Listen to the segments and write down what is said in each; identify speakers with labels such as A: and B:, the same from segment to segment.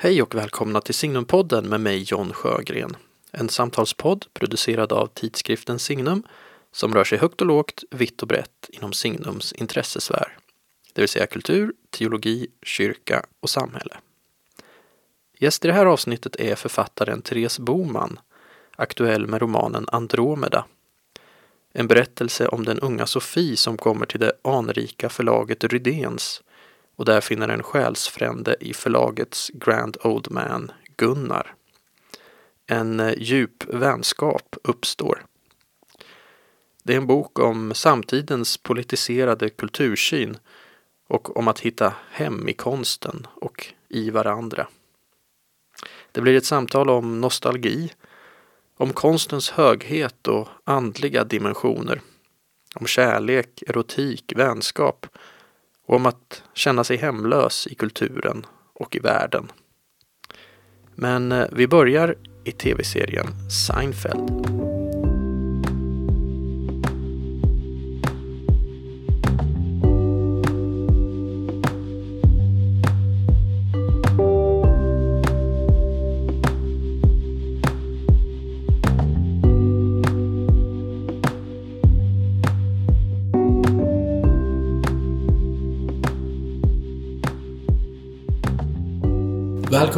A: Hej och välkomna till Signumpodden med mig John Sjögren. En samtalspodd producerad av tidskriften Signum som rör sig högt och lågt, vitt och brett inom Signums intressesfär. Det vill säga kultur, teologi, kyrka och samhälle. Gäst i det här avsnittet är författaren Therese Boman, aktuell med romanen Andromeda. En berättelse om den unga Sofie som kommer till det anrika förlaget Rydéns och där finner en själsfrände i förlagets Grand Old Man, Gunnar. En eh, djup vänskap uppstår. Det är en bok om samtidens politiserade kultursyn och om att hitta hem i konsten och i varandra. Det blir ett samtal om nostalgi, om konstens höghet och andliga dimensioner, om kärlek, erotik, vänskap och om att känna sig hemlös i kulturen och i världen. Men eh, vi börjar i tv-serien Seinfeld.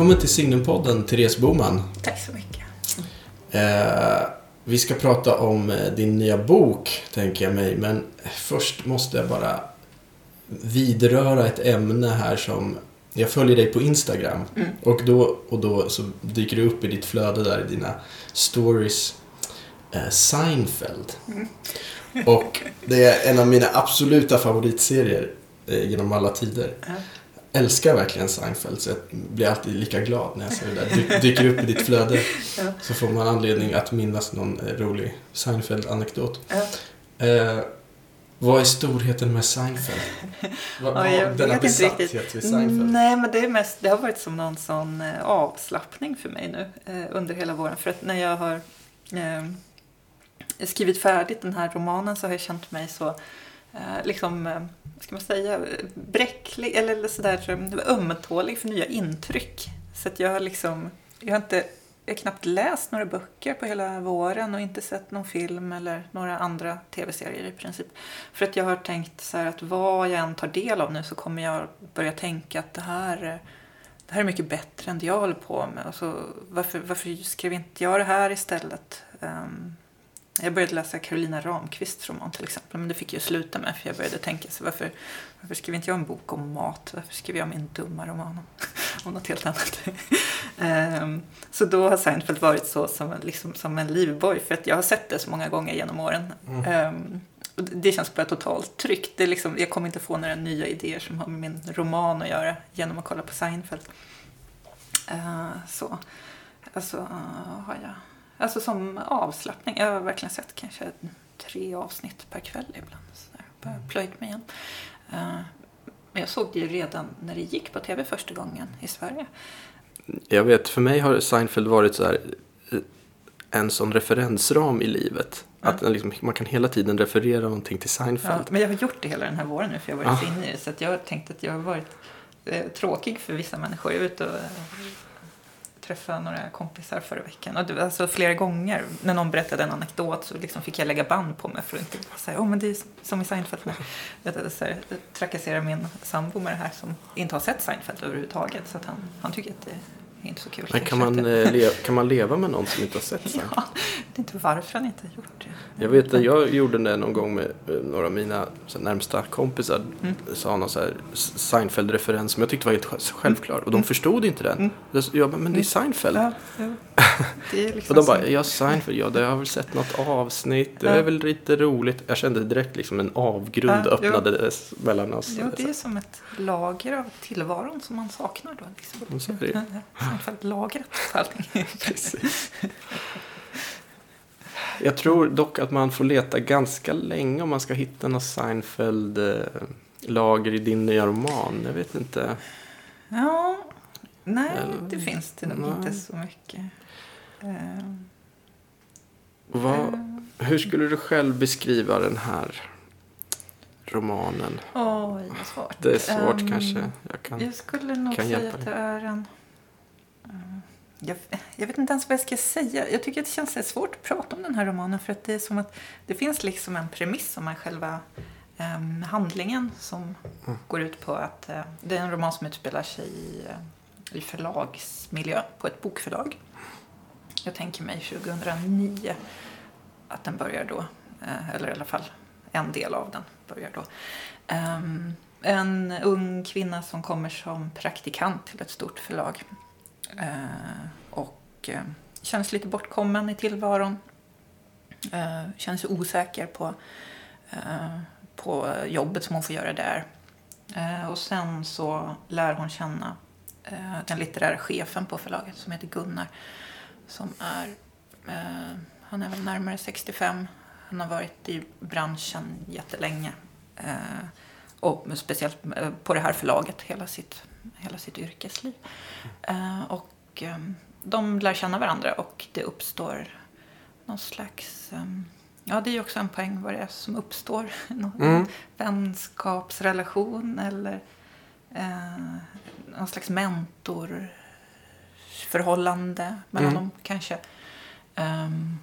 A: Välkommen till Signumpodden, Therese Boman.
B: Tack så mycket.
A: Eh, vi ska prata om eh, din nya bok, tänker jag mig. Men först måste jag bara vidröra ett ämne här som... Jag följer dig på Instagram.
B: Mm.
A: Och, då, och då så dyker det upp i ditt flöde där, i dina stories, eh, Seinfeld.
B: Mm.
A: Och det är en av mina absoluta favoritserier eh, genom alla tider.
B: Ja.
A: Älskar verkligen Seinfeld så jag blir alltid lika glad när jag ser det där. Dy- dyker upp i ditt flöde
B: Ja.
A: så får man anledning att minnas någon eh, rolig Seinfeld-anekdot.
B: Ja.
A: Eh, vad är storheten med Seinfeld? Vad,
B: Ja, jag
A: denna
B: vet inte
A: besatthet
B: riktigt.
A: vid Seinfeld?
B: Nej, men det, är mest, det har varit som någon sån eh, avslappning för mig nu eh, under hela våren. För att när jag har eh, skrivit färdigt den här romanen så har jag känt mig så Eh, liksom, eh, vad ska man säga, bräcklig eller, sådär ömtålig för nya intryck. Så att jag har liksom, jag har inte jag har knappt läst några böcker på hela våren och inte sett någon film eller några andra tv-serier i princip. För att jag har tänkt så här att vad jag än tar del av nu så kommer jag börja tänka att det här, det här är mycket bättre än det jag håller på med. Alltså, varför, varför skrev inte jag det här istället? Ehm, jag började läsa Carolina Ramqvists roman till exempel, men det fick jag sluta med för jag började tänka så varför, varför skrev inte jag en bok om mat? Varför skrev jag min dumma roman om, om något helt annat? Ehm, så då har Seinfeld varit så som, en- liksom, som en livboj för att jag har sett det så många gånger genom åren. Ehm, och det- känns bara totalt tryggt. Det är liksom, jag kommer inte få några nya idéer som har med min roman att göra genom att kolla på Seinfeld. Eh, så. Alltså, eh, har jag... Alltså som avslappning. Jag har verkligen sett kanske tre avsnitt per kväll ibland. Så där. Bara plöjt mig igen. Eh, men jag såg det ju redan när det gick på tv första gången i Sverige.
A: Jag vet, för mig har Seinfeld varit så här, eh, en sån referensram i livet. Att den liksom, man kan hela tiden referera någonting till
B: Ja,
A: Seinfeld.
B: men jag har gjort det hela den här våren nu för jag har varit
A: Ah.
B: så inne i det. Så att jag har tänkt att jag har varit eh, tråkig för vissa människor. Jag var ute och eh, träffade några kompisar förra veckan. Och det var alltså flera gånger när någon berättade en anekdot så liksom fick jag lägga band på mig för att inte säga åh men det är som i Seinfeld. Jag, jag, så här, jag trakassera min sambo med det här som inte har sett Seinfeld överhuvudtaget. Så att han, han tycker att det är inte så kul.
A: Men kan man, eh, kan man leva med någon som inte har sett Seinfeld?
B: Ja, det är inte varför han inte har gjort det.
A: Jag vet att jag gjorde det någon gång med eh, några av mina närmsta kompisar.
B: Mm.
A: Sa någon Seinfeld-referens som jag tyckte var helt sj- självklar. Och de
B: Mm.
A: förstod inte den.
B: Mm.
A: Jag sa, Ja, men det är Seinfeld.
B: Ja, ja. Det är liksom
A: Och de bara, ja Seinfeld, ja det har väl sett något avsnitt. Det är
B: Ja.
A: väl lite roligt. Jag kände direkt liksom en avgrund
B: Ja, jo.
A: öppnades mellan oss.
B: Ja, det är som ett lager av tillvaron som man saknar då. Liksom.
A: Så är det
B: ja. Seinfeld-lagret på allting.
A: Precis. Jag tror dock att man får leta ganska länge om man ska hitta något Seinfeld-lager i din nya roman. Jag vet inte.
B: Ja, nej,
A: Eller-
B: det finns det nog inte så mycket. Eh,
A: Vad,
B: eh,
A: hur skulle du själv beskriva den här romanen?
B: Oj, vad svårt.
A: Det är svårt
B: Ehm,
A: kanske. Jag kan.
B: Jag skulle nog
A: kan
B: säga
A: hjälpa
B: att det är en... jag, jag, vet inte ens vad jag ska säga. Jag tycker att det känns svårt att prata om den här romanen för att det är som att det finns liksom en premiss som är själva um, handlingen som mm. går ut på att uh, det är en roman som utspelar sig i, uh, i förlagsmiljö på ett bokförlag. Jag tänker mig 2009 att den börjar då, uh, eller i alla fall en del av den börjar då. Um, en ung kvinna som kommer som praktikant till ett stort förlag Eh, Eh, och eh, känns lite bortkommen i tillvaron. Eh, känns osäker på, eh, på jobbet som hon får göra där. Eh, och sen så lär hon känna den litterära chefen på förlaget som heter Gunnar. Som är, han är väl närmare 65. Han har varit i branschen jättelänge. och speciellt på det här förlaget hela sitt hela sitt yrkesliv. Uh, och um, de lär känna varandra och det uppstår någon slags... Um, ja, det är ju också en poäng vad det är som uppstår. Någon mm. vänskapsrelation eller uh, någon slags mentorförhållande mellan mm. dem kanske. Um,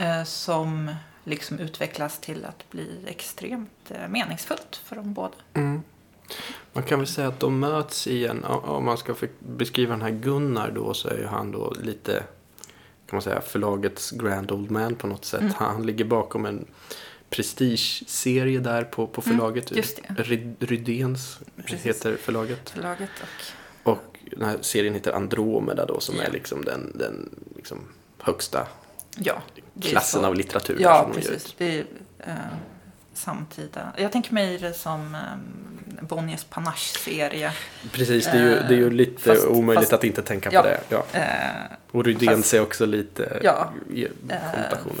B: uh, som liksom utvecklas till att bli extremt meningsfullt för dem båda. Mm.
A: Man kan väl säga att de möts i en, om man ska beskriva den här Gunnar då så är ju han då lite, kan man säga, förlagets grand old man på något sätt. Mm. Han ligger bakom en prestigeserie där på, på mm, förlaget. Mm, Rydéns heter förlaget.
B: förlaget
A: och... och den här serien heter Andromeda då som är liksom den, den liksom högsta
B: ja,
A: klassen av litteratur.
B: Ja, precis. Det är, uh, samtida. Jag tänker mig det som um, Bonniers Panache-serie.
A: Precis, det är ju, det är ju lite fast, omöjligt fast, att inte tänka på ja, det. Ja. Uh, och Rydéns är också lite
B: ja, i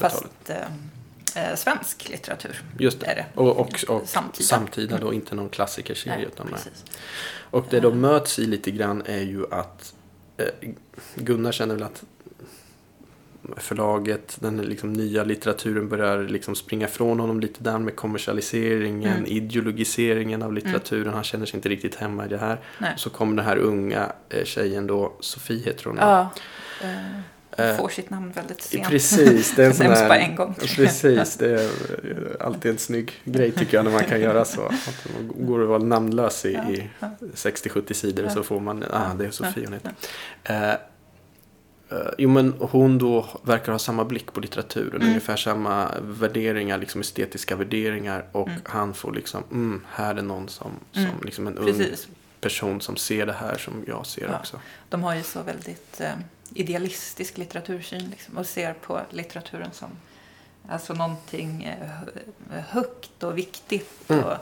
B: fast, uh, svensk litteratur.
A: Just det. Är det. Och, och, och samtida. samtida då, mm. inte någon klassikerserie. Nej, utan Och det de möts i lite grann är ju att Gunnar känner väl att förlaget, den liksom nya litteraturen börjar liksom springa från honom lite där med kommersialiseringen, mm. ideologiseringen av litteraturen. Mm. Han känner sig inte riktigt hemma i det här. Nej. Så kommer den här unga eh, tjejen då, Sofie heter hon.
B: Ja. Uh, får sitt namn väldigt sent.
A: Precis, det är en sån
B: här, bara en gång.
A: Precis, det är alltid en snygg grej tycker jag när man kan göra så. Att man går och vara namnlös i, ja, i 60-70 sidor ja. så får man, ah det är Sofie hon heter. Uh, jo men hon då verkar ha samma blick på litteraturen, mm. ungefär samma värderingar, liksom estetiska värderingar och mm. han får liksom, mm, här är någon som, som mm. liksom en Precis. ung person som ser det här som jag ser ja. också.
B: De har ju så väldigt eh, idealistisk litteratursyn liksom, och ser på litteraturen som alltså någonting eh, högt och viktigt mm. och,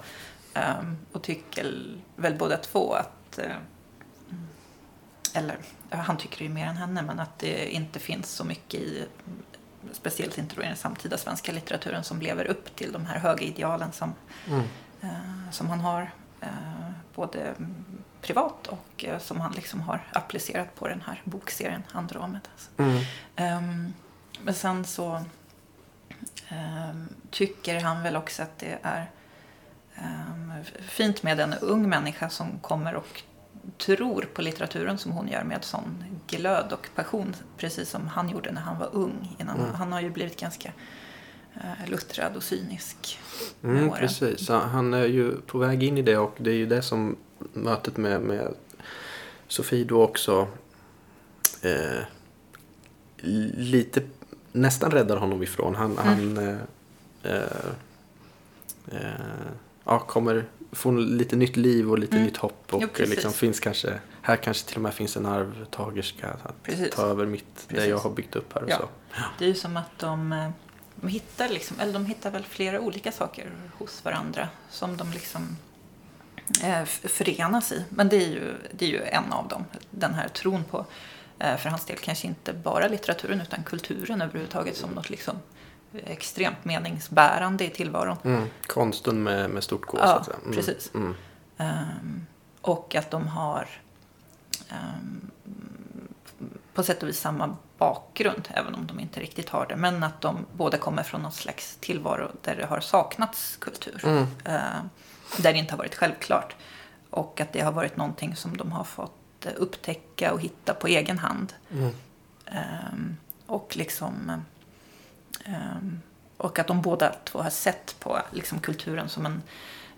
B: um, och tycker väl båda två att eh, eller han tycker ju mer än henne, men att det inte finns så mycket i speciellt inte då i den samtida svenska litteraturen som lever upp till de här höga idealen som, mm. eh, som han har eh, både privat och eh, som han liksom har applicerat på den här bokserien Andromeda. Mm. Ehm, men sen så ehm, tycker han väl också att det är ehm, fint med en ung människa som kommer och tror på litteraturen som hon gör med sån glöd och passion. Precis som han gjorde när han var ung. Innan. Mm. Han har ju blivit ganska eh, luttrad och cynisk
A: med mm, åren. Precis, han är ju på väg in i det och det är ju det som mötet med, med Sofie då också eh, lite nästan räddar honom ifrån. Han, mm. han eh, eh, eh ja, kommer få lite nytt liv och lite mm. nytt hopp. Och jo, liksom finns kanske, här kanske till och med finns en arvtagerska att precis. ta över mitt, precis. det jag har byggt upp här. Och ja. så.
B: Det är ju som att de, eh, de hittar liksom, eller de hittar väl flera olika saker hos varandra som de liksom eh, förenas i. Men det är, ju, det är ju en av dem, den här tron på, eh, för hans del kanske inte bara litteraturen utan kulturen överhuvudtaget som något liksom extremt meningsbärande i tillvaron.
A: Mm. Konsten med, med stort K,
B: ja, så. Mm. precis. Mm. Um, och att de har um, på sätt och vis samma bakgrund, även om de inte riktigt har det. Men att de båda kommer från någon slags tillvaro där det har saknats kultur. Uh, där det inte har varit självklart. Och att det har varit någonting som de har fått eh, upptäcka och hitta på egen hand.
A: Mm.
B: Ehm, och liksom och att de båda två har sett på liksom, kulturen som en,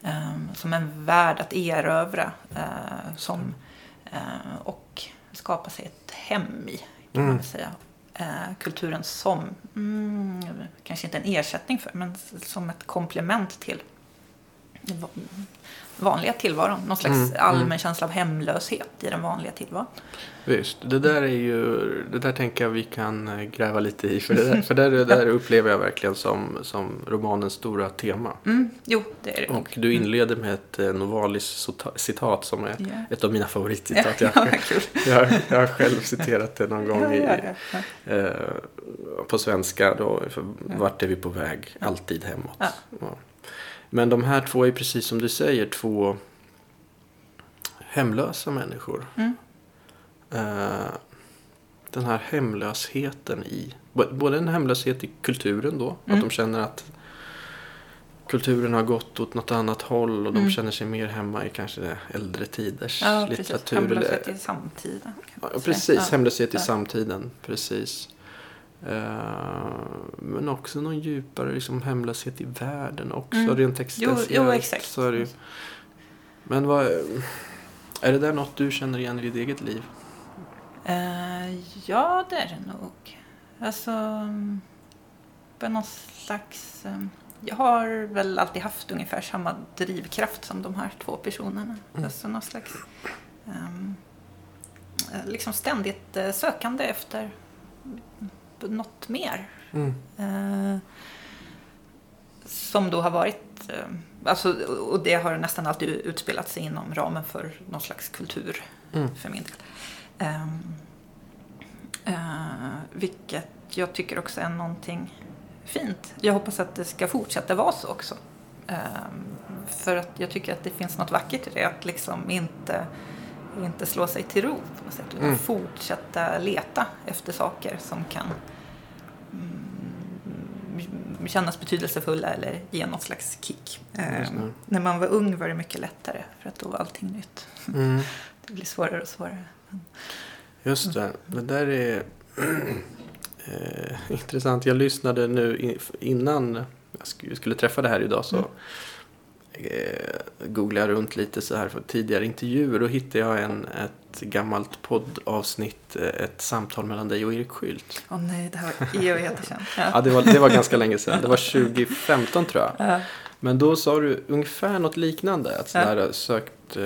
B: ehm, som en värld att erövra eh, som, eh, och skapa sig ett hem i, kan man
A: Mm.
B: säga. Eh, kulturen som, mm, kanske inte en ersättning för, men som ett komplement till vanliga tillvaron. Någon slags
A: Mm,
B: allmän
A: mm.
B: känsla av hemlöshet i den vanliga tillvaron.
A: Visst, det där är ju, det där tänker jag vi kan eh, gräva lite i. För det där, för det där upplever jag verkligen som, som romanens stora tema.
B: Mm, jo, det är det.
A: Och du inleder med ett eh, Novalis-citat som är
B: Ja.
A: ett av mina favoritcitat.
B: Ja,
A: Jag, jag, jag har själv citerat det någon gång i, eh, på svenska. Då, för Vart är vi på väg? Alltid hemåt.
B: Ja.
A: Men de här två är precis som du säger två hemlösa människor.
B: Mm.
A: Eh, den här hemlösheten i, både en hemlöshet i kulturen då,
B: Mm.
A: att de känner att kulturen har gått åt något annat håll och de
B: Mm.
A: känner sig mer hemma i kanske äldre tiders
B: Ja, precis.
A: litteratur.
B: Hemlöshet
A: eller-
B: i samtiden.
A: Ja, precis, hemlöshet i samtiden. Precis. Eh, men också någon djupare liksom, hemlöshet i världen också,
B: Mm.
A: rent existentiellt. Så är det ju. Men vad, är det där något du känner igen i ditt eget liv?
B: Eh, ja, det är det nog. Alltså, på någon slags... eh, jag har väl alltid haft ungefär samma drivkraft som de här två personerna.
A: Mm.
B: Alltså någon slags... eh, liksom ständigt sökande efter något mer.
A: Mm.
B: Eh, som då har varit, eh, alltså, och det har nästan alltid utspelat sig inom ramen för någon slags kultur
A: Mm.
B: för min del. Ehm, eh, vilket jag tycker också är någonting fint. Jag hoppas att det ska fortsätta vara så också. Ehm, för att jag tycker att det finns något vackert i det, att liksom inte, inte slå sig till ro på något sätt, utan
A: Mm.
B: fortsätta leta efter saker som kan mm, kännas betydelsefulla eller ge något slags kick.
A: Det.
B: när man var ung var det mycket lättare, för att då var allting nytt.
A: Mm.
B: Det blir svårare och svårare.
A: Just det, det där är eh, intressant. Jag lyssnade nu in- innan jag sk- skulle träffa det här idag så
B: Mm.
A: Eh, googlade jag runt lite så här för tidigare intervjuer. Då hittade jag en, ett gammalt poddavsnitt, eh, ett samtal mellan dig och Erik Skylt.
B: Åh nej, det här var evigheter sedan.
A: Ja, det var, det var ganska länge sedan. Det var 2015 tror jag.
B: Ja.
A: Men då sa du ungefär något liknande. Att
B: Ja.
A: sådär, sökt eh,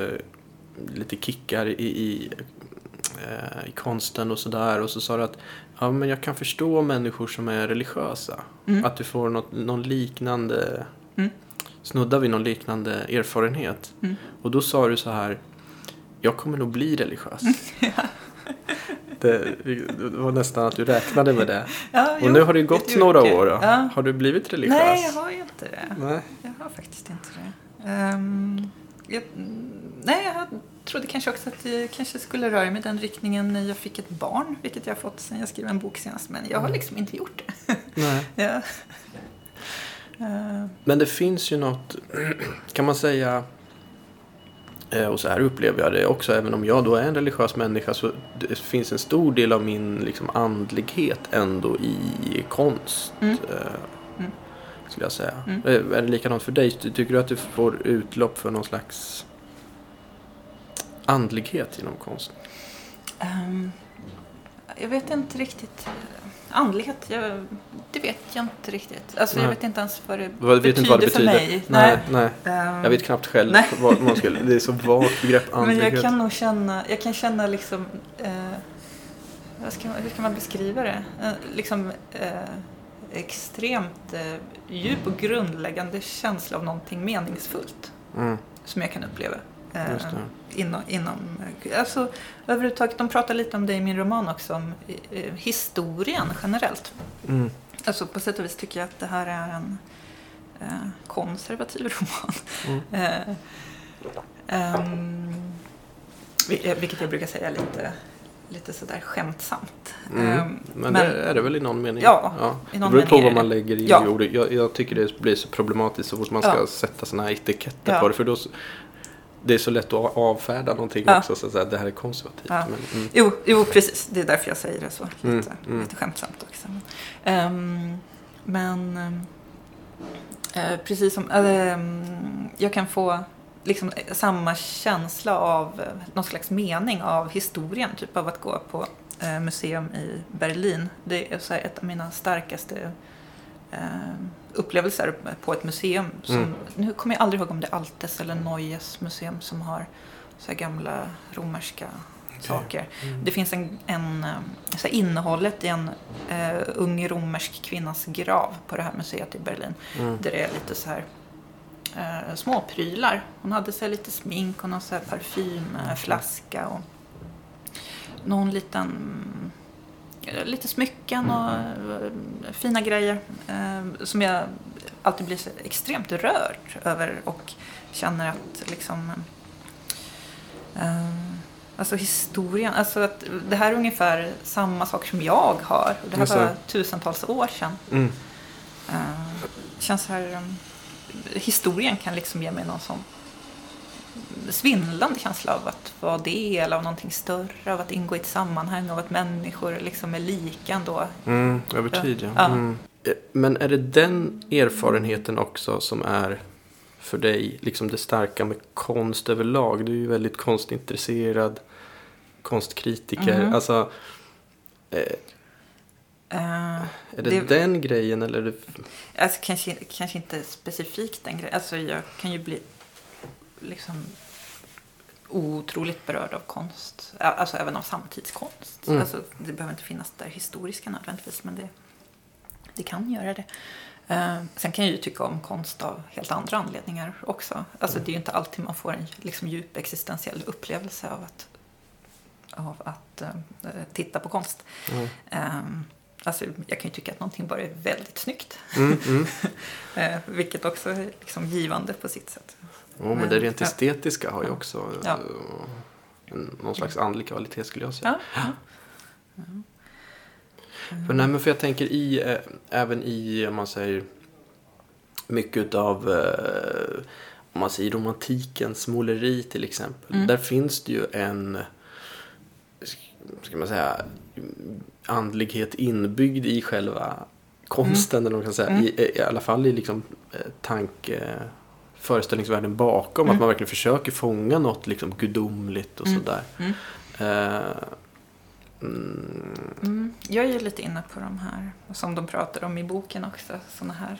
A: lite kickar i, i, eh, i konsten och sådär. Och så sa du att ja, men jag kan förstå människor som är religiösa.
B: Mm.
A: Att du får något, någon liknande,
B: Mm.
A: Snuddar vid någon liknande erfarenhet.
B: Mm.
A: Och då sa du så här, jag kommer nog bli religiös. det, det var nästan att du räknade med det.
B: Ja,
A: Och
B: jo,
A: nu har det ju gått några år.
B: Ja.
A: Har du blivit religiös?
B: Nej, jag har ju inte det.
A: Nej.
B: Jag har faktiskt inte det. Ehm, jag, nej, jag trodde kanske också att jag kanske skulle röra mig i den riktningen när jag fick ett barn, vilket jag har fått sen jag skrev en bok senast. Men jag har
A: Mm.
B: liksom inte gjort det.
A: Nej.
B: ja. Ehm,
A: Men det finns ju något, kan man säga, eh, och så här upplever jag det också, även om jag då är en religiös människa så det finns en stor del av min liksom, andlighet ändå i konst.
B: Mm.
A: eh,
B: Mm.
A: Skulle jag säga.
B: Mm.
A: Eh, Är det likadant för dig? Ty- Tycker du att du får utlopp för någon slags andlighet genom konst?
B: ehm, jag vet inte riktigt. Andlighet, jag, det vet jag inte riktigt. Alltså, jag
A: Nej.
B: vet inte ens vad det
A: Jag vet inte vad det
B: betyder
A: betyder.
B: för mig.
A: Nej, nej.
B: Ehm,
A: Jag vet knappt själv
B: Nej.
A: vad man skulle... Det är så vagt begrepp,
B: Men
A: andlighet.
B: jag kan nog känna, jag kan känna liksom, eh, vad ska man, hur ska man beskriva det? Eh, liksom eh, extremt eh, djup och grundläggande känsla av någonting meningsfullt
A: Mm,
B: som jag kan uppleva. Eh, inom, inom, eh, alltså överhuvudtaget, de pratar lite om det i min roman också, om eh, historien generellt.
A: Mm.
B: Alltså på sätt och vis tycker jag att det här är en eh, konservativ roman.
A: Mm.
B: Eh, eh, vilket jag brukar säga lite, lite sådär skämtsamt.
A: Mm.
B: Ehm,
A: Men, det är det väl i någon mening?
B: Ja, i någon
A: det beror på vad man lägger i
B: Ja.
A: ordet. Jag, jag tycker det blir så problematiskt så fort man ska
B: Ja.
A: sätta såna här etiketter
B: Ja.
A: på det. För då, det är så lätt att avfärda någonting
B: Ja.
A: också. Så att säga, det här är konservativt.
B: Ja.
A: Men, mm,
B: Jo, jo, precis. Det är därför jag säger det så. Lite,
A: Mm, mm.
B: lite skämtsamt också. Ehm, men ehm, eh, precis som... ehm, jag kan få liksom samma känsla av någon slags mening av historien, typ av att gå på museum i Berlin. Det är så här ett av mina starkaste eh, upplevelser på ett museum. Som,
A: Mm.
B: Nu kommer jag aldrig ihåg om det är Altes eller Neues museum som har så gamla romerska saker.
A: Mm.
B: Det finns en, en eh, så innehållet i en eh, ung romersk kvinnas grav på det här museet i Berlin.
A: Mm.
B: Där det är lite så här eh, småprylar. Hon hade så här lite smink och någon så parfymflaska och någon liten lite smycken och eh, fina grejer eh, som jag alltid blir extremt rörd över och känner att liksom eh, Alltså historien, alltså att det här är ungefär samma saker som jag har. Det här var tusentals år sedan.
A: Mm.
B: Uh, känns här, um, historien kan liksom ge mig någon sån svindlande känsla av att vara del av någonting större, av att ingå i ett sammanhang, av att människor liksom är lika ändå.
A: Mm, över tid, ja.
B: Ja.
A: Mm. Eh, Men är det den erfarenheten också som är för dig liksom det starka med konst överlag? Du är ju väldigt konstintresserad, konstkritiker.
B: Mhm.
A: Alltså, eh,
B: Uh,
A: är det,
B: Det-
A: den grejen eller är det...
B: alltså kanske, kanske inte specifikt den grejen. Alltså jag kan ju bli liksom otroligt berörd av konst. Alltså även av samtidskonst.
A: Mm.
B: Alltså, det behöver inte finnas där historiska nödvändigtvis, men det, det kan göra det. Eh, sen kan jag ju tycka om konst av helt andra anledningar också. Alltså det är ju inte alltid man får en liksom, djup existentiell upplevelse av att, av att eh, titta på konst.
A: Mm.
B: Um, alltså, jag kan ju tycka att någonting bara är väldigt snyggt.
A: Mm, mm.
B: Eh, vilket också är liksom givande på sitt sätt.
A: Jo, men det rent
B: Ja.
A: estetiska har ju också
B: Ja.
A: eh, en, någon slags andlig kvalitet skulle jag säga.
B: Ja.
A: För, nej, men för jag tänker i, eh, även i, om man säger, mycket av, eh, om man säger romantikens måleri till exempel.
B: Mm.
A: Där finns det ju en, ska man säga, andlighet inbyggd i själva konsten. Eller vad man kan säga.
B: Mm.
A: I, I alla fall i liksom tanke, föreställningsvärlden bakom.
B: Mm.
A: Att man verkligen försöker fånga något liksom gudomligt och
B: Mm.
A: sådär.
B: Mm.
A: Eh, mm,
B: Mm. Jag är ju lite inne på de här, som de pratar om i boken också, såna här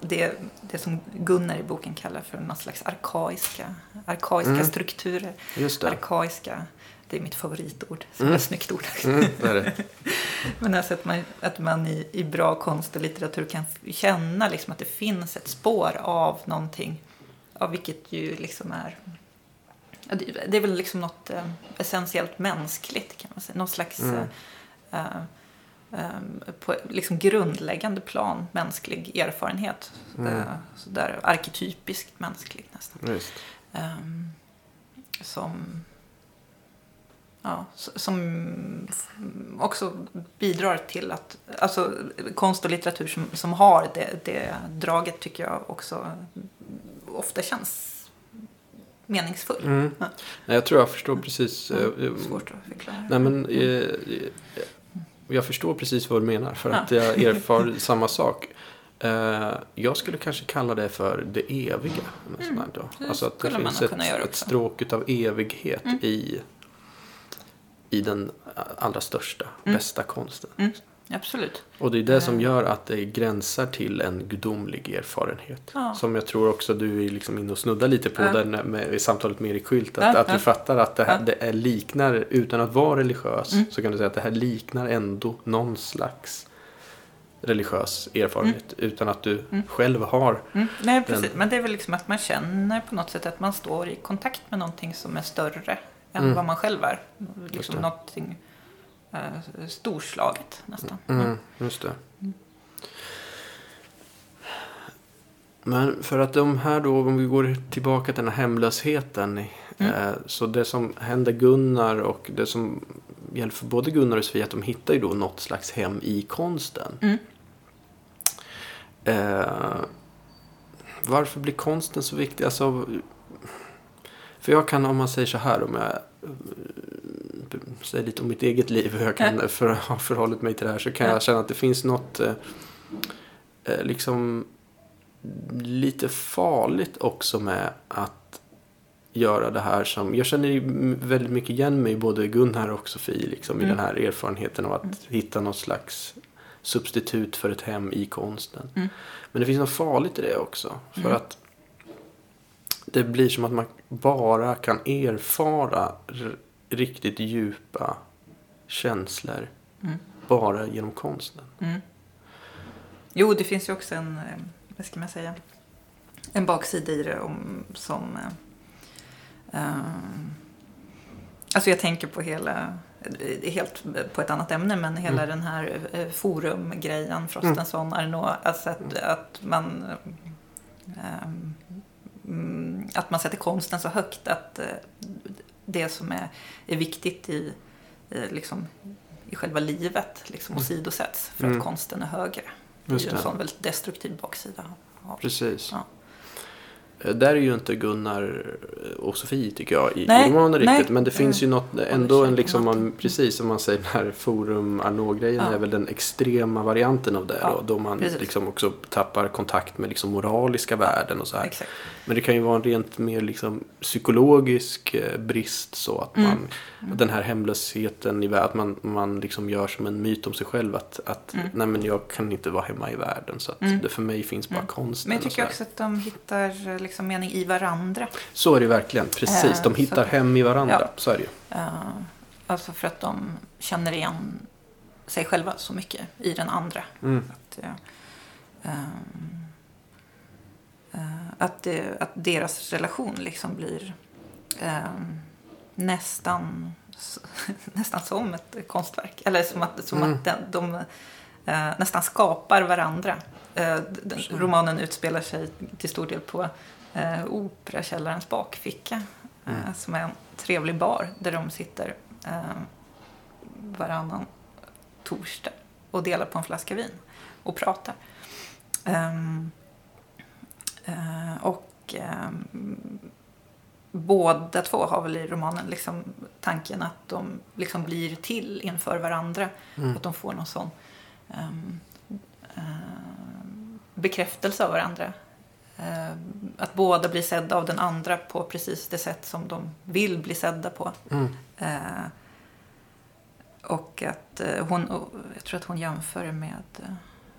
B: det, det som Gunnar i boken kallar för någon slags arkaiska, arkaiska
A: Mm.
B: strukturer. Arkaiska, det är mitt favoritord, som
A: Mm.
B: är ett snyggt ord.
A: Mm, det det.
B: Men alltså att man, att man i, i bra konst och litteratur kan känna liksom att det finns ett spår av någonting. Av vilket ju liksom är... Det är väl liksom något eh, essentiellt mänskligt kan man säga. Någon slags
A: Mm.
B: eh, eh, på liksom grundläggande plan mänsklig erfarenhet.
A: Mm.
B: Eh, så där arketypiskt mänsklig nästan. Ehm, som, ja, som också bidrar till att, alltså konst och litteratur som, som har det, det draget tycker jag också ofta känns meningsfull.
A: Mm.
B: Ja.
A: Jag tror jag förstår precis. eh, eh,
B: Svårt att förklara.
A: Nej, men, eh, eh, jag förstår precis vad du menar. För
B: Ja.
A: att jag erfar samma sak. Eh, jag skulle kanske kalla det för det eviga.
B: Mm,
A: då. Alltså att det finns ett, ett stråk av evighet
B: Mm.
A: i, i den allra största,
B: Mm.
A: bästa konsten.
B: Absolut.
A: Och det är det som
B: Eh.
A: gör att det gränsar till en gudomlig erfarenhet.
B: Ja.
A: Som jag tror också du är liksom inne och snuddar lite på
B: Ja.
A: där med, i samtalet med Erik Skylt. Att,
B: Ja,
A: att du fattar att det, här, det är liknar, utan att vara religiös,
B: Mm.
A: så kan du säga att det här liknar ändå någon slags religiös erfarenhet. Utan att du
B: Mm.
A: själv har.
B: Mm, nej,
A: Den-
B: precis. Men det är väl liksom att man känner på något sätt att man står i kontakt med någonting som är större än
A: Mm.
B: vad man själv är. Liksom någonting eh, storslaget nästan.
A: Mm, just det. Men för att de här då, om vi går tillbaka till den här hemlösheten.
B: Mm.
A: Eh, så det som händer Gunnar och det som gäller för både Gunnar och Sofia, att de hittar ju då något slags hem i konsten.
B: Mm.
A: Eh, varför blir konsten så viktig? Alltså, För jag kan, om man säger så här, om jag eh, säger lite om mitt eget liv, hur jag kan för, ha förhållit mig till det här, så kan
B: Ja.
A: jag känna att det finns något eh, eh, liksom lite farligt också med att göra det här som, jag känner väldigt mycket igen mig både Gunnar och Sofie liksom, i
B: Mm.
A: den här erfarenheten av att hitta något slags substitut för ett hem i konsten.
B: Mm.
A: Men det finns något farligt i det också. För
B: Mm.
A: att det blir som att man bara kan erfara riktigt djupa känslor
B: Mm.
A: bara genom konsten.
B: Mm. Jo, det finns ju också en, eh, vad ska man säga, en baksida i det om, som... Eh, eh, alltså jag tänker på hela, är helt på ett annat ämne, men hela den här eh, forumgrejen, Frostenson, Arnaud, alltså att, att man... eh, mm, att man sätter konsten så högt att eh, det som är, är viktigt i, i, liksom, i själva livet liksom åsidosätts för
A: Mm.
B: att konsten är högre. Det är
A: Just
B: ju en sån väldigt destruktiv baksida. av-
A: Precis.
B: Ja.
A: Eh, Där är ju inte Gunnar och Sofie tycker jag i
B: Nej,
A: romanen
B: nej.
A: riktigt. Men det finns ju
B: Mm.
A: något ändå en liksom, man, precis som man säger den här forum Arnaud-grejen
B: Ja.
A: är väl den extrema varianten av det.
B: Ja,
A: då, då man
B: precis.
A: liksom också tappar kontakt med liksom moraliska värden och så här.
B: Exakt.
A: Men det kan ju vara en rent mer liksom psykologisk eh, brist så att
B: Mm.
A: man, den här hemlösheten i världen, att man, man liksom gör som en myt om sig själv att, att
B: Mm.
A: nej men jag kan inte vara hemma i världen så att
B: Mm.
A: det för mig finns bara
B: Mm.
A: konsten.
B: Men jag tycker också att de hittar eh, liksom mening i varandra.
A: så är det verkligen, precis.
B: Eh,
A: De hittar
B: så-
A: hem i varandra,
B: Ja.
A: så är det ju.
B: Alltså för att de känner igen sig själva så mycket i den andra.
A: Mm.
B: Att, ehm, eh, att, det, att deras relation liksom blir ehm, nästan, nästan som ett konstverk. Eller som att, som
A: Mm.
B: att den, de eh, nästan skapar varandra. Eh, den, romanen utspelar sig till stor del på eh, Operakällarens bakficka. eh,
A: Mm.
B: Som är en trevlig bar där de sitter eh, varannan torsdag och delar på en flaska vin och pratar. Eh, och ehm, båda två har väl i romanen liksom tanken att de liksom blir till inför varandra.
A: Mm.
B: Att de får någon sån ehm, bekräftelse av varandra. Ehm, att båda blir sedda av den andra på precis det sätt som de vill bli sedda på.
A: Mm.
B: Eh, och att eh, hon, jag tror att hon jämför med eh,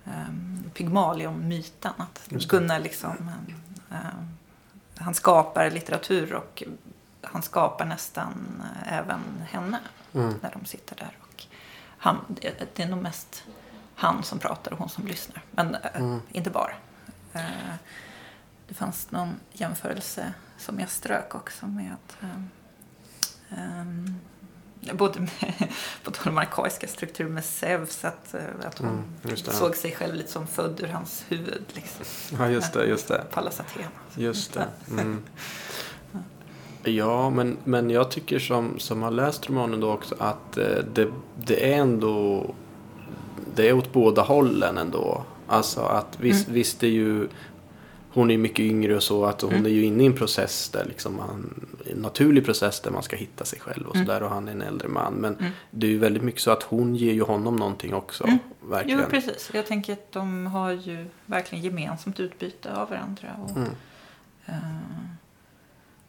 B: um, Pygmalion-myten. Att. Gunnar liksom, eh, han skapar litteratur och han skapar nästan eh, även henne
A: Mm.
B: när de sitter där. Och han, det, är nog mest han som pratar och hon som lyssnar. Men eh,
A: Mm.
B: inte bara. Eh, det fanns någon jämförelse som jag strök också med ehm, ehm, både med, på tal om arkaiska strukturer med Zeus, att, eh, att hon
A: Mm,
B: såg sig själv lite som född ur hans huvud. Liksom,
A: Ja, just det, just det.
B: Pallas Athena.
A: Just det. Mm. Ja, men, men jag tycker som, som har läst romanen då också att eh, det, det är ändå det är åt båda hållen ändå. Alltså att visst,
B: Mm.
A: visst det är ju hon är mycket yngre och så att hon
B: Mm.
A: är ju inne i en process där liksom man, en naturlig process där man ska hitta sig själv och
B: Mm.
A: sådär och han är en äldre man. Men
B: Mm.
A: det är ju väldigt mycket så att hon ger ju honom någonting också.
B: Mm.
A: Verkligen.
B: Jo, precis. Jag tänker att de har ju verkligen gemensamt utbyte av varandra. Och,
A: Mm.
B: eh,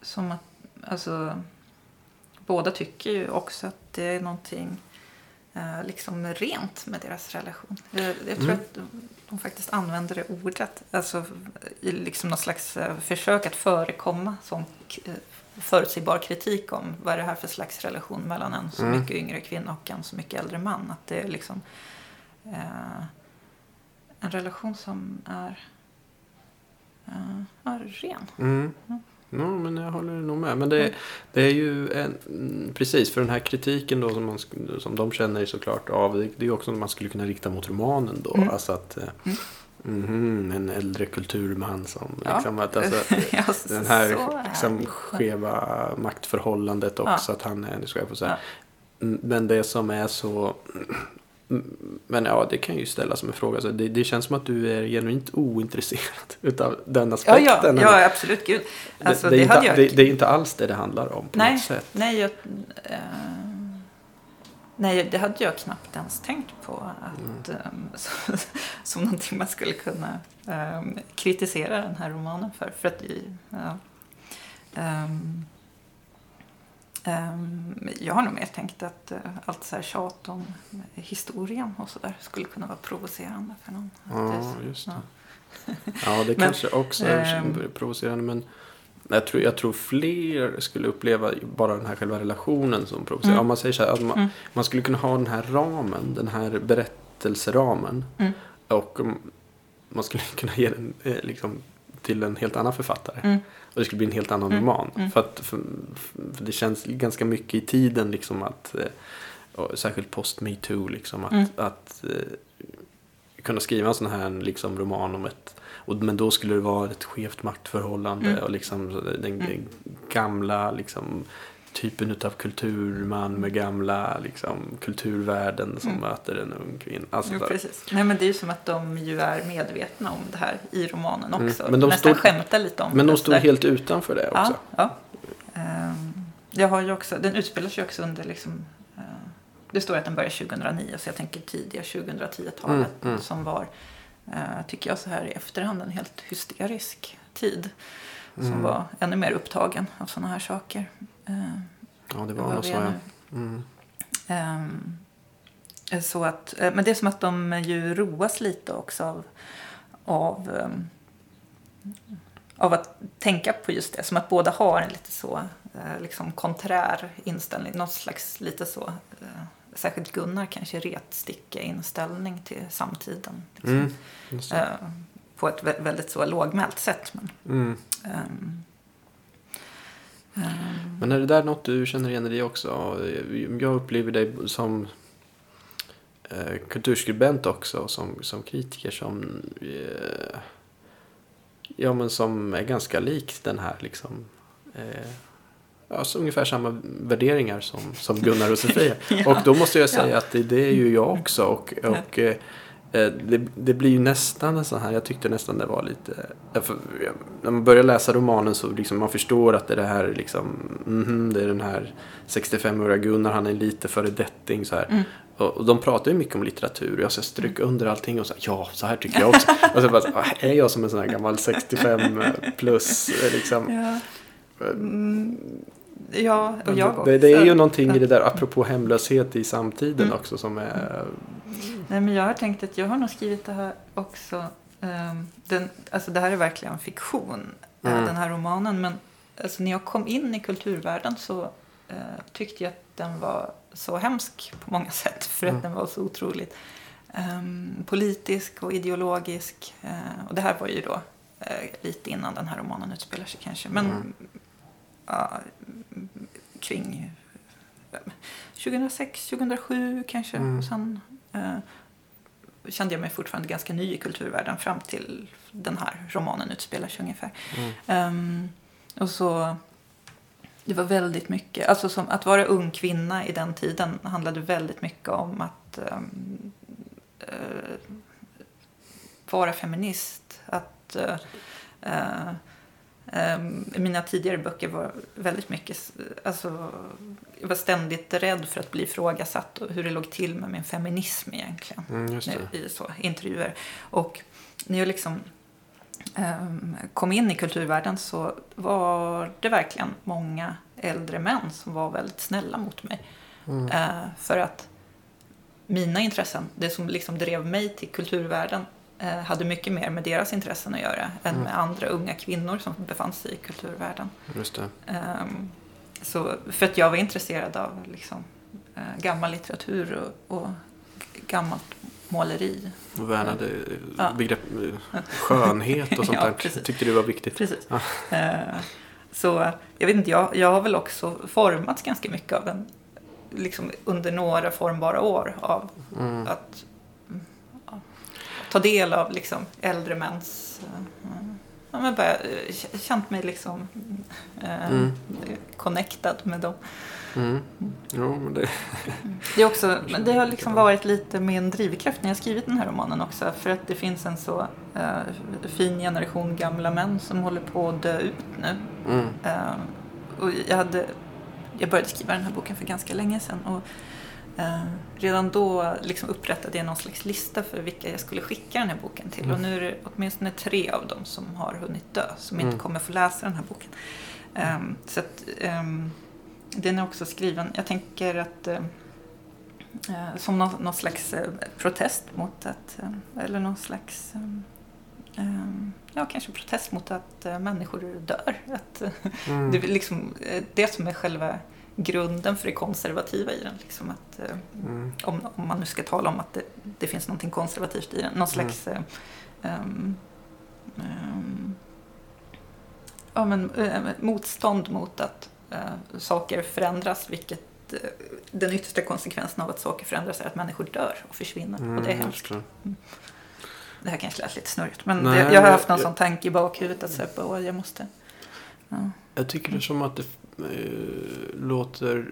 B: som att, alltså, båda tycker ju också att det är någonting eh, liksom rent med deras relation. Jag, jag tror att de faktiskt använder det ordet. Alltså i liksom någon slags eh, försök att förekomma som eh, förutsägbar kritik om vad är det här för slags relation mellan en så
A: Mm.
B: mycket yngre kvinna och en så mycket äldre man. Att det är liksom eh, en relation som är, eh, är ren.
A: Mm.
B: Mm.
A: Ja, men jag håller nog med. Men det, det är ju en, mm, precis för den här kritiken då som, man, som de känner såklart av. Det, är ju också något man skulle kunna rikta mot romanen då.
B: Mm.
A: Alltså att eh,
B: Mm.
A: mhm, en äldre kulturman som
B: Ja.
A: liksom att alltså,
B: Ja,
A: den
B: så
A: här
B: är
A: liksom, skeva maktförhållandet också. Att han är, jag få säga.
B: Ja.
A: Mm, Men det som är så Men ja, det kan ju ställas som en fråga. Så det, det känns som att du är genuint ointresserad utav den
B: Ja,
A: aspekten.
B: ja, ja absolut. Gud. Alltså,
A: det, det, är
B: hade
A: inte, det, det är inte alls det det handlar om på
B: nej,
A: något sätt.
B: nej, jag, eh, nej, det hade jag knappt ens tänkt på. Att,
A: Mm.
B: ehm, så, som någonting man skulle kunna ehm, kritisera den här romanen för. för att, ja, Ehm, ehm, jag har nog mer tänkt att eh, allt så här tjat om historien och sådär skulle kunna vara provocerande för någon.
A: Ja, just det.
B: ja.
A: Ja, det
B: Men,
A: kanske också är
B: ehm,
A: provocerande. Men jag tror, jag tror fler skulle uppleva bara den här själva relationen som provocerande.
B: Mm.
A: Om man säger så här, att man,
B: Mm.
A: man skulle kunna ha den här ramen, den här berättelseramen.
B: Mm.
A: Och um, man skulle kunna ge den eh, liksom, till en helt annan författare. Och det skulle bli en helt annan
B: Mm.
A: roman.
B: Mm.
A: För, att, för, för det känns ganska mycket i tiden liksom att, eh, särskilt post metoo, liksom att,
B: Mm.
A: att eh, kunna skriva en sån här liksom, roman om ett och, men då skulle det vara ett skevt maktförhållande
B: Mm.
A: och liksom den
B: Mm.
A: gamla liksom, typen av kulturman med gamla liksom, kulturvärden som
B: Mm.
A: möter en ung kvinna. Alltså,
B: Jo, precis. Nej, men det är ju som att de ju är medvetna om det här i romanen
A: Mm.
B: också.
A: Men de
B: Nästan
A: stod-
B: skämtar lite om
A: men de
B: det
A: stod
B: där.
A: helt utanför det också.
B: Ja, ja. Ehm, jag har ju också, den utspelar sig också under liksom, eh, det står att den börjar 2009 så jag tänker tidiga 2010-talet
A: Mm, mm.
B: som var, eh, tycker jag så här i efterhand, en helt hysterisk tid. Som
A: Mm.
B: var ännu mer upptagen av sådana här saker. Eh,
A: Ja, det var nog så. Ja. Mm.
B: Ehm, så att, eh, men det är som att de ju roas lite också av, av, ehm, av att tänka på just det. Som att båda har en lite så eh, liksom konträr inställning. Någon slags lite så, eh, särskilt Gunnar kanske retsticka inställning till samtiden. Liksom.
A: Mm.
B: Eh, på ett vä- väldigt så lågmält sätt. Men,
A: Mm.
B: ehm,
A: Men är det där något du känner igen i dig också? Jag upplever dig som eh, kulturskribent också, som, som kritiker som eh, ja, men som är ganska lik den här liksom eh, ja, så ungefär samma värderingar som, som Gunnar och Sofia.
B: Ja.
A: Och då måste jag säga
B: Ja.
A: att det, det är ju jag också. Och, och eh, det, det blir ju nästan en sån här, jag tyckte nästan det var lite, för, ja, när man börjar läsa romanen så liksom man förstår att det är det här liksom, mhm, det är den här 65-åriga Gunnar, han är lite föredetting så här.
B: Mm.
A: Och, och de pratar ju mycket om litteratur och jag ska stryka under allting och så här, ja, så här tycker jag också. och så bara, "Ah, är jag som en sån här gammal 65 plus eh, liksom?
B: ja. Mm, ja, och jag
A: det, det är ju
B: också.
A: någonting i det där, apropå hemlöshet i samtiden
B: Mm.
A: också som är...
B: Nej, men jag har tänkt att jag har nog skrivit det här också. ehm, den, alltså det här är verkligen fiktion, eh,
A: Mm.
B: den här romanen. Men alltså, när jag kom in i kulturvärlden så eh, tyckte jag att den var så hemsk på många sätt. För
A: Mm.
B: att den var så otroligt ehm, politisk och ideologisk. Eh, och det här var ju då eh, lite innan den här romanen utspelar sig kanske. Men
A: Mm.
B: Ja, kring eh, 2006, 2007 kanske.
A: Mm.
B: Och sen eh, kände jag mig fortfarande ganska ny i kulturvärlden fram till den här romanen utspelar sig ungefär.
A: Mm.
B: Ehm, och så, det var väldigt mycket, alltså som att vara ung kvinna i den tiden handlade väldigt mycket om att ehm, eh, vara feminist. Att eh, ehm, mina tidigare böcker var väldigt mycket, alltså jag var ständigt rädd för att bli ifrågasatt och hur det låg till med min feminism egentligen
A: Mm,
B: i så, intervjuer. Och när jag liksom ehm, kom in i kulturvärlden så var det verkligen många äldre män som var väldigt snälla mot mig.
A: Mm.
B: Eh, för att mina intressen, det som liksom drev mig till kulturvärlden hade mycket mer med deras intressen att göra än
A: Mm.
B: med andra unga kvinnor som befann sig i kulturvärlden.
A: Just.
B: Ehm, så, för att jag var intresserad av liksom, eh, gammal litteratur och, och gammalt måleri.
A: Och värnade eh,
B: Ja.
A: begrepp, eh, skönhet och sånt
B: Ja,
A: där.
B: precis.
A: Tyckte du var viktigt.
B: Precis. Eh, så jag vet inte, jag, jag har väl också formats ganska mycket av en, liksom under några formbara år av
A: Mm.
B: att ta del av liksom äldre mäns eh, ja, men bara, eh, känt mig liksom eh,
A: Mm.
B: connectad med dem.
A: Mm. Jo, men det...
B: Det, är också, det har liksom varit lite min drivkraft när jag skrivit den här romanen också. För att det finns en så eh, fin generation gamla män som håller på att dö ut nu.
A: Mm.
B: Eh, och jag, hade, jag började skriva den här boken för ganska länge sedan. Och, redan då liksom upprättade jag någon slags lista för vilka jag skulle skicka den här boken till.
A: Mm.
B: Och nu är det åtminstone tre av dem som har hunnit dö, som inte
A: Mm.
B: kommer få läsa den här boken. Ehm, så att, ehm, den är också skriven, jag tänker att eh, eh, som någon, någon slags eh, protest mot att, eh, eller någon slags, eh, eh, ja kanske protest mot att eh, människor dör. Att, eh,
A: Mm.
B: det är liksom eh, det som är själva grunden för det konservativa i den. Liksom att, eh,
A: Mm.
B: om, om man nu ska tala om att det, det finns något konservativt i den. Någon slags eh, ehm, ehm, ja, men, eh, motstånd mot att eh, saker förändras. Vilket eh, den yttersta konsekvensen av att saker förändras är att människor dör och försvinner.
A: Mm,
B: och det är
A: just
B: hemskt.
A: det.
B: Det här kanske lät lite snurrigt. Men
A: Nej,
B: det, jag har haft någon
A: jag-
B: sån tanke i bakhuvudet att "Åh, jag måste... Ja.
A: Jag tycker det är som att det låter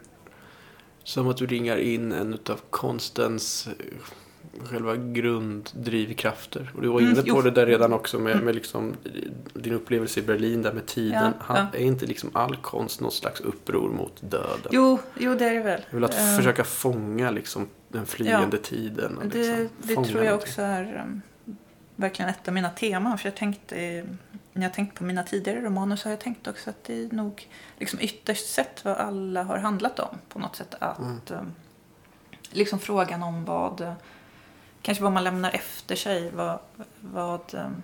A: som att du ringar in en av konstens eh, själva grunddrivkrafter. Och du var
B: Mm,
A: inne på
B: jo.
A: det där redan också med,
B: Mm.
A: med liksom, eh, din upplevelse i Berlin där med tiden.
B: Ja, ja.
A: Är inte liksom all konst något slags uppror mot döden?
B: Jo, jo, det är det väl.
A: Jag vill att
B: Eh,
A: försöka fånga liksom, den flyende tiden. Och
B: Det,
A: liksom,
B: det
A: fånga
B: tror jag
A: någonting.
B: också är um, verkligen ett av mina teman. För jag tänkte, när jag tänkt på mina tidigare romaner så har jag tänkt också att det är nog liksom ytterst sett vad alla har handlat om på något sätt. Att,
A: Mm.
B: um, liksom frågan om vad, eh, kanske vad man lämnar efter sig. Vad, vad, um,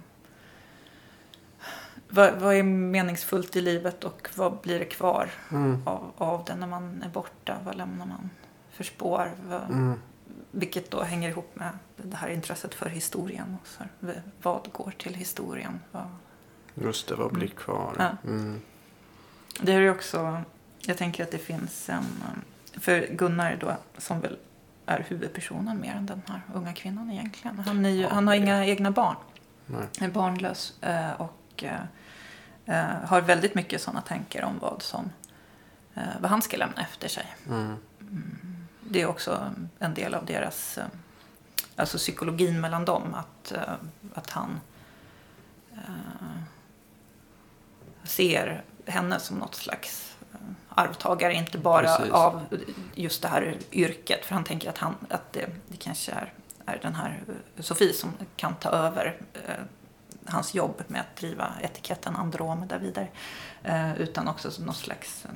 B: vad, vad är meningsfullt i livet och vad blir det kvar
A: Mm.
B: av, av det när man är borta? Vad lämnar man för spår? Vad,
A: Mm.
B: vilket då hänger ihop med det här intresset för historien. Och så vad går till historien? Vad...
A: Just det, vad blir kvar?
B: Ja.
A: Mm.
B: Det är ju också, jag tänker att det finns en, för Gunnar då, som väl är huvudpersonen mer än den här unga kvinnan egentligen. Han, ju, han har inga egna barn,
A: Nej.
B: är barnlös eh, och eh, eh, har väldigt mycket sådana tankar om vad som, vad han ska lämna efter sig.
A: Mm.
B: Det är också en del av deras, alltså psykologin mellan dem, att, att han ser henne som något slags eh, arvtagare, inte bara
A: Precis.
B: av just det här yrket, för han tänker att, han, att det, det kanske är, är den här eh, Sofie som kan ta över eh, hans jobb med att driva etiketten Andromeda vidare, eh, utan också som någon slags eh,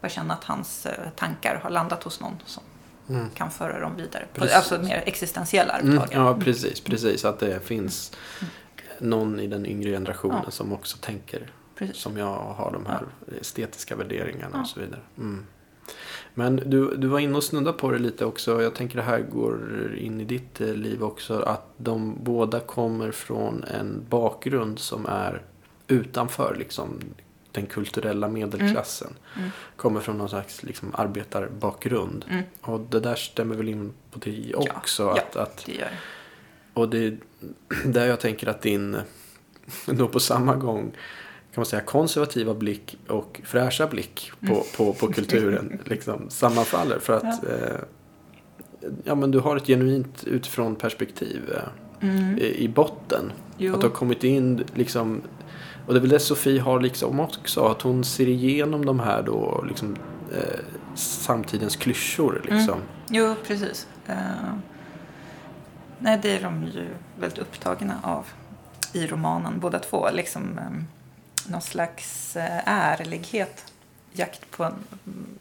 B: bara känna att hans eh, tankar har landat hos någon som
A: Mm.
B: kan föra dem vidare.
A: Precis.
B: Alltså mer existentiella
A: Mm,
B: arvtagare.
A: ja, precis, precis. Att det finns någon i den yngre generationen
B: Ja.
A: som också tänker
B: Precis.
A: som jag har de här estetiska värderingarna
B: Ja.
A: och så vidare. Mm. Men du, du var inne och snudda på det lite också. Jag tänker det här går in i ditt eh, liv också. Att de båda kommer från en bakgrund som är utanför liksom, den kulturella medelklassen.
B: Mm.
A: Kommer från någon slags liksom, arbetarbakgrund.
B: Mm,
A: Och det där stämmer väl in på dig
B: Ja,
A: också.
B: ja.
A: Att, att,
B: det gör
A: och det är där jag tänker att din, då på samma gång, kan man säga konservativa blick och fräscha blick på,
B: Mm.
A: på, på kulturen liksom sammanfaller. För att eh, ja, men du har ett genuint utifrån perspektiv eh,
B: mm.
A: i, i botten.
B: Jo.
A: Att du har kommit in liksom och det är väl det Sofie har liksom också. Att hon ser igenom de här då liksom eh, samtidens klyschor liksom.
B: jo, precis. Eh, nej, det är de ju väldigt upptagna av i romanen, båda två. Liksom eh, någon slags eh, ärlighet. Jakt på en, mm,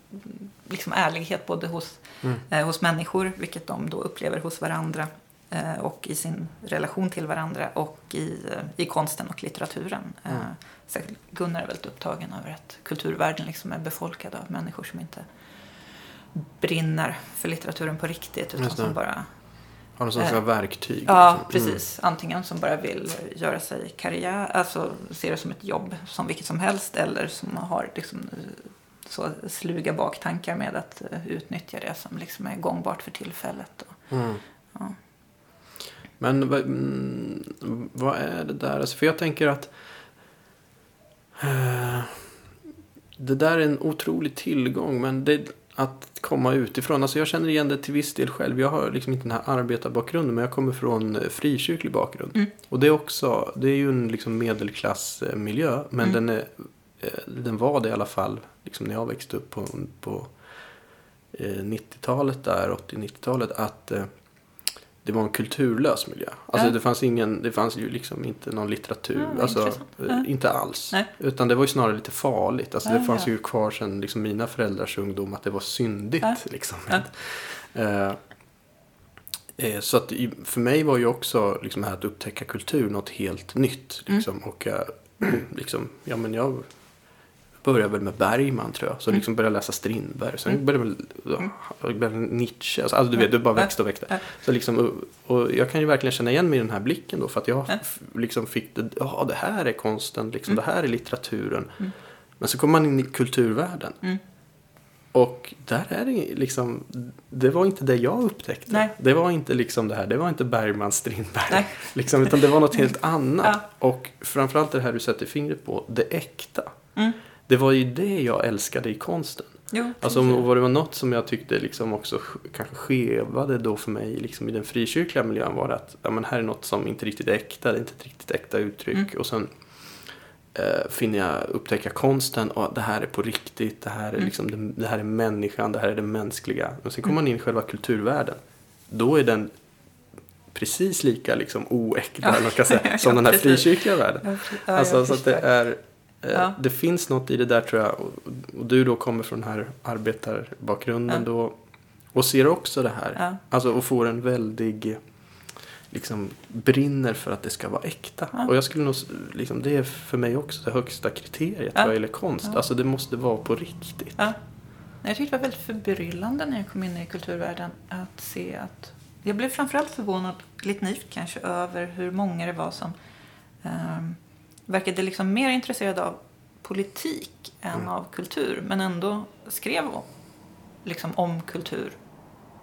B: liksom ärlighet både hos,
A: Mm.
B: eh, hos människor, vilket de då upplever hos varandra eh, och i sin relation till varandra och i, eh, i konsten och litteraturen. Eh,
A: Mm.
B: särskilt Gunnar är väldigt upptagen över att kulturvärlden liksom är befolkad av människor som inte brinner för litteraturen på riktigt utan som bara
A: Har någon slags
B: Eh,
A: verktyg.
B: Ja,
A: liksom.
B: precis. Antingen som bara vill göra sig karriär, alltså ser det som ett jobb som vilket som helst eller som har liksom eh, så sluga baktankar med att eh, utnyttja det som liksom är gångbart för tillfället. Och,
A: Mm.
B: ja.
A: Men vad, mm, vad är det där? Alltså, för jag tänker att... Eh, det där är en otrolig tillgång men det, att komma utifrån. Alltså jag känner igen det till viss del själv. Jag har liksom inte den här arbetarbakgrunden men jag kommer från eh, frikyrklig bakgrund.
B: Mm.
A: Och det är också, det är ju en liksom medelklassmiljö men
B: Mm.
A: den, är, eh, den var det i alla fall liksom när jag växte upp på, på eh, 90-talet där, 80-90-talet att eh, det var en kulturlös miljö. Alltså
B: Ja.
A: det fanns ingen, det fanns ju liksom inte någon litteratur.
B: Ja,
A: alltså, eh,
B: Ja.
A: inte alls.
B: Nej.
A: Utan det var ju snarare lite farligt. Alltså det fanns ju kvar sedan liksom mina föräldrars ungdom att det var syndigt. Liksom. Eh, eh, så att för mig var ju också liksom här att upptäcka kultur något helt nytt.
B: Mm.
A: Liksom. Och eh, liksom, ja men jag började väl med Bergman tror jag. Så
B: Mm.
A: liksom började jag läsa Strindberg. Sen började jag började Nietzsche. Alltså, alltså du vet, det bara växte och växte. Så liksom, och, jag kan ju verkligen känna igen mig i den här blicken då. För att jag liksom fick det, ja det här är konsten, liksom,
B: Mm.
A: det här är litteraturen.
B: Mm.
A: Men så kommer man in i kulturvärlden. Och där är det liksom, det var inte det jag upptäckte.
B: Nej.
A: Det var inte liksom det här, det var inte Bergman, Strindberg.
B: Nej.
A: Liksom, utan det var något helt annat.
B: Ja.
A: Och framförallt det här du sätter fingret på, det äkta.
B: Mm.
A: Det var ju det jag älskade i konsten.
B: Jo,
A: Alltså om var det var något som jag tyckte liksom också sk- kanske skevade då för mig liksom i den frikyrkliga miljön var det att ja, men här är något som inte riktigt är äkta, det är inte ett riktigt äkta uttryck.
B: Mm.
A: Och sen eh, finner jag upptäcka konsten och det här är på riktigt, det här är,
B: Mm.
A: liksom, det, det här är människan, det här är det mänskliga. Och sen kommer
B: Mm.
A: man in i själva kulturvärlden. Då är den precis lika liksom oäkta
B: Ja.
A: eller ska säga,
B: Ja,
A: som den här frikyrkliga världen.
B: Ja,
A: Alltså så att det är
B: Ja.
A: Det finns något i det där tror jag. Och, du då kommer från den här arbetarbakgrunden
B: Ja.
A: då. Och ser också det här.
B: Ja.
A: Alltså och får en väldig liksom brinner för att det ska vara äkta.
B: Ja.
A: Och jag skulle nog, liksom, det är för mig också det högsta kriteriet
B: Ja.
A: vad gäller konst.
B: Ja.
A: Alltså det måste vara på riktigt.
B: Ja. Jag tyckte det var väldigt förbryllande när jag kom in i kulturvärlden att se att jag blev framförallt förvånad, lite naivt kanske, över hur många det var som um, verkade liksom mer intresserade av politik än
A: Mm.
B: av kultur, men ändå skrev om, liksom om kultur.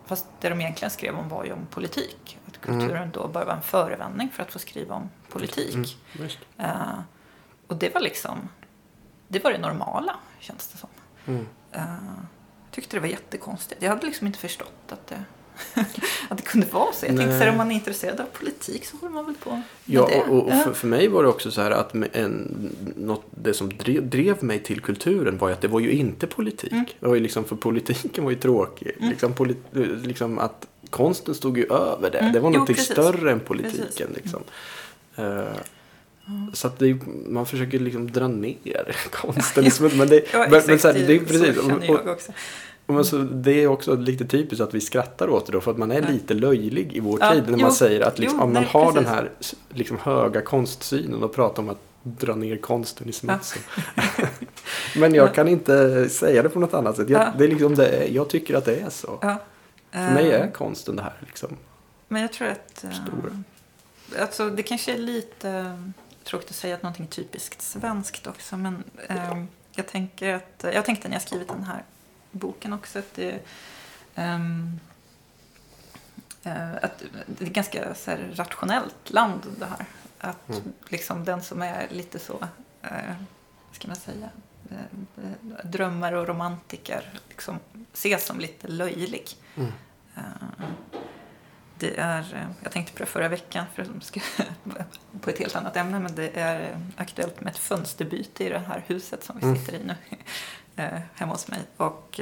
B: Fast det de egentligen skrev om var ju om politik. Att
A: Mm.
B: kulturen då bara var en förevändning för att få skriva om politik.
A: Mm.
B: Eh, och det var liksom, det var det normala, känns det som.
A: Mm.
B: Uh, tyckte det var jättekonstigt. Jag hade liksom inte förstått att det, att det kunde vara så. Jag tänkte så här, om man är intresserad av politik så håller man väl på med
A: Ja,
B: det.
A: och, och
B: Ja.
A: för, för mig var det också så här att en, något, det som drev, drev mig till kulturen var ju att det var ju inte politik.
B: Mm.
A: Det var ju liksom, för politiken var ju tråkig.
B: Mm.
A: Liksom, poli, liksom att konsten stod ju över det.
B: Mm.
A: Det var
B: Jo, precis.
A: större än politiken.
B: Precis. Mm.
A: Liksom. Eh, Så att är- man försöker liksom dra ner konsten. liksom, men det,
B: Ja,
A: men, men så här, det är precis.
B: Så känner jag också.
A: Men så, det är också lite typiskt att vi skrattar åt det då för att man är
B: Ja.
A: lite löjlig i vår
B: Ja,
A: tid när
B: jo.
A: man säger att liksom,
B: Jo,
A: man
B: nej,
A: har den
B: precis.
A: här s- liksom, höga konstsynen och pratar om att dra ner konsten i smutsen. Men jag
B: Ja.
A: kan inte säga det på något annat sätt. Jag,
B: Ja.
A: det är liksom det, jag tycker att det är så.
B: Ja.
A: För mig
B: Eh,
A: är konsten det här. Liksom.
B: Men jag tror att... eh,
A: Stora.
B: Alltså, det kanske är lite eh, tråkigt att säga att någonting är typiskt svenskt också. Men eh, jag tänker att... Jag tänkte när jag skrivit den här boken också att det... eh, att det är ganska så här, rationellt land det här. Att
A: Mm.
B: liksom den som är lite så... Vad ska man säga? Eh, drömmare och romantiker liksom ses som lite löjlig.
A: Mm.
B: Det är, jag tänkte på det förra veckan för ska, på ett helt annat ämne, men det är aktuellt med ett fönsterbyte i det här huset som vi
A: Mm.
B: sitter i nu eh, hemma hos mig. Och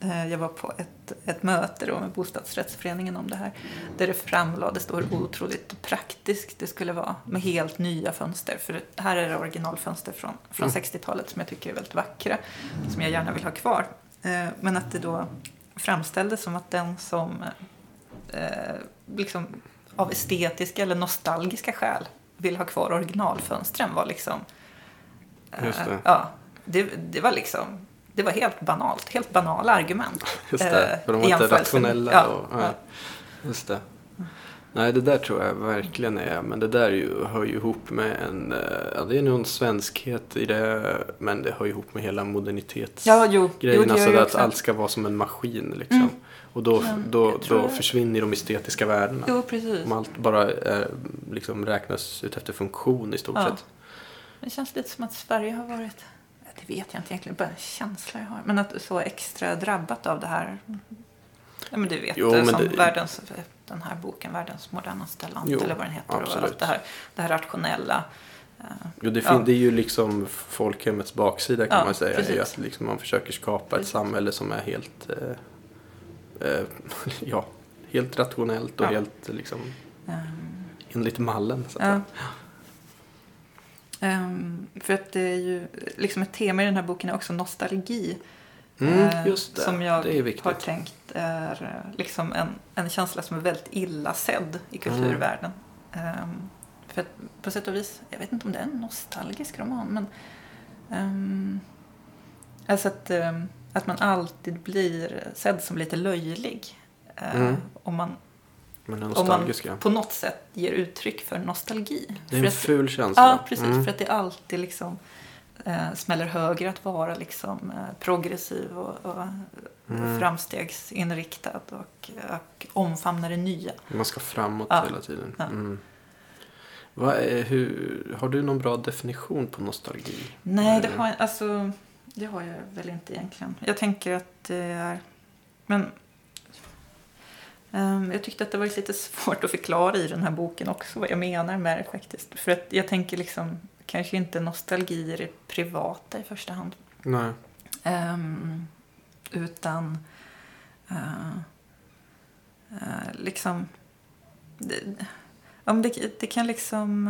B: eh, jag var på ett, ett möte då med bostadsrättsföreningen om det här, där det framlades då hur otroligt praktiskt det skulle vara med helt nya fönster. För här är det originalfönster från, från
A: Mm.
B: 60-talet som jag tycker är väldigt vackra, som jag gärna vill ha kvar. Eh, Men att det då framställdes som att den som eh, liksom av estetiska eller nostalgiska skäl vill ha kvar originalfönstren var liksom... eh,
A: Just det.
B: Ja, det, det var liksom... Det var helt banalt, helt banala argument.
A: Just det,
B: eh,
A: för de var inte rationella.
B: Ja,
A: och,
B: ja.
A: ja. Just det. Nej, det där tror jag verkligen är, men det där är ju, hör ju ihop med en, eh, ja det är nog en svenskhet i det, men det hör ju ihop med hela modernitetsgrejen.
B: Ja, jo, jo,
A: alltså att allt ska vara som en maskin liksom.
B: Mm.
A: Och då, då, då försvinner de estetiska värdena.
B: Jo, precis.
A: Om allt bara är, liksom räknas ut efter funktion i stort
B: Ja.
A: sett.
B: Det känns lite som att Sverige har varit vet jag inte egentligen, bara en känsla jag har. Men att så extra drabbat av det här. Ja, men du vet,
A: Jo,
B: det,
A: men
B: som
A: det-
B: världens, den här boken, Världens modernaste land,
A: Jo,
B: eller vad den heter. Och
A: absolut.
B: allt det här, det här rationella. eh,
A: Jo, det,
B: Ja.
A: det är ju liksom folkhemmets baksida kan
B: Ja,
A: man säga.
B: precis.
A: Är att liksom man försöker skapa ett
B: Precis.
A: samhälle som är helt, eh, eh, ja, helt rationellt och
B: Ja.
A: helt liksom,
B: ehm,
A: enligt mallen. Så att
B: Ja. Ehm, för att det är ju liksom ett tema i den här boken är också nostalgi.
A: Mm, just det.
B: Som jag har tänkt är liksom en, en känsla som är väldigt illa sedd i kulturvärlden. Ehm, för att på sätt och vis, jag vet inte om det är en nostalgisk roman, men um, alltså att, att man alltid blir sedd som lite löjlig. eh,
A: Mm.
B: Om man
A: Men den
B: om man
A: nostalgiska.
B: på något sätt ger uttryck för nostalgi.
A: Det är
B: För
A: en
B: att-
A: ful känsla.
B: Ja, precis.
A: Mm.
B: För att det alltid liksom eh, smäller högre att vara liksom eh, progressiv och, och
A: Mm.
B: framstegsinriktad och, och omfamna det nya.
A: Man ska framåt
B: Ja.
A: hela tiden.
B: Ja.
A: Mm. Är, hur, har du någon bra definition på nostalgi?
B: Nej, det har, jag- alltså, det har jag väl inte egentligen. Jag tänker att det är... Men jag tyckte att det var lite svårt att förklara i den här boken också vad jag menar med det faktiskt. För att jag tänker liksom kanske inte nostalgi i det privata i första hand.
A: Nej.
B: Ehm, utan eh, eh, liksom det, men det, det kan liksom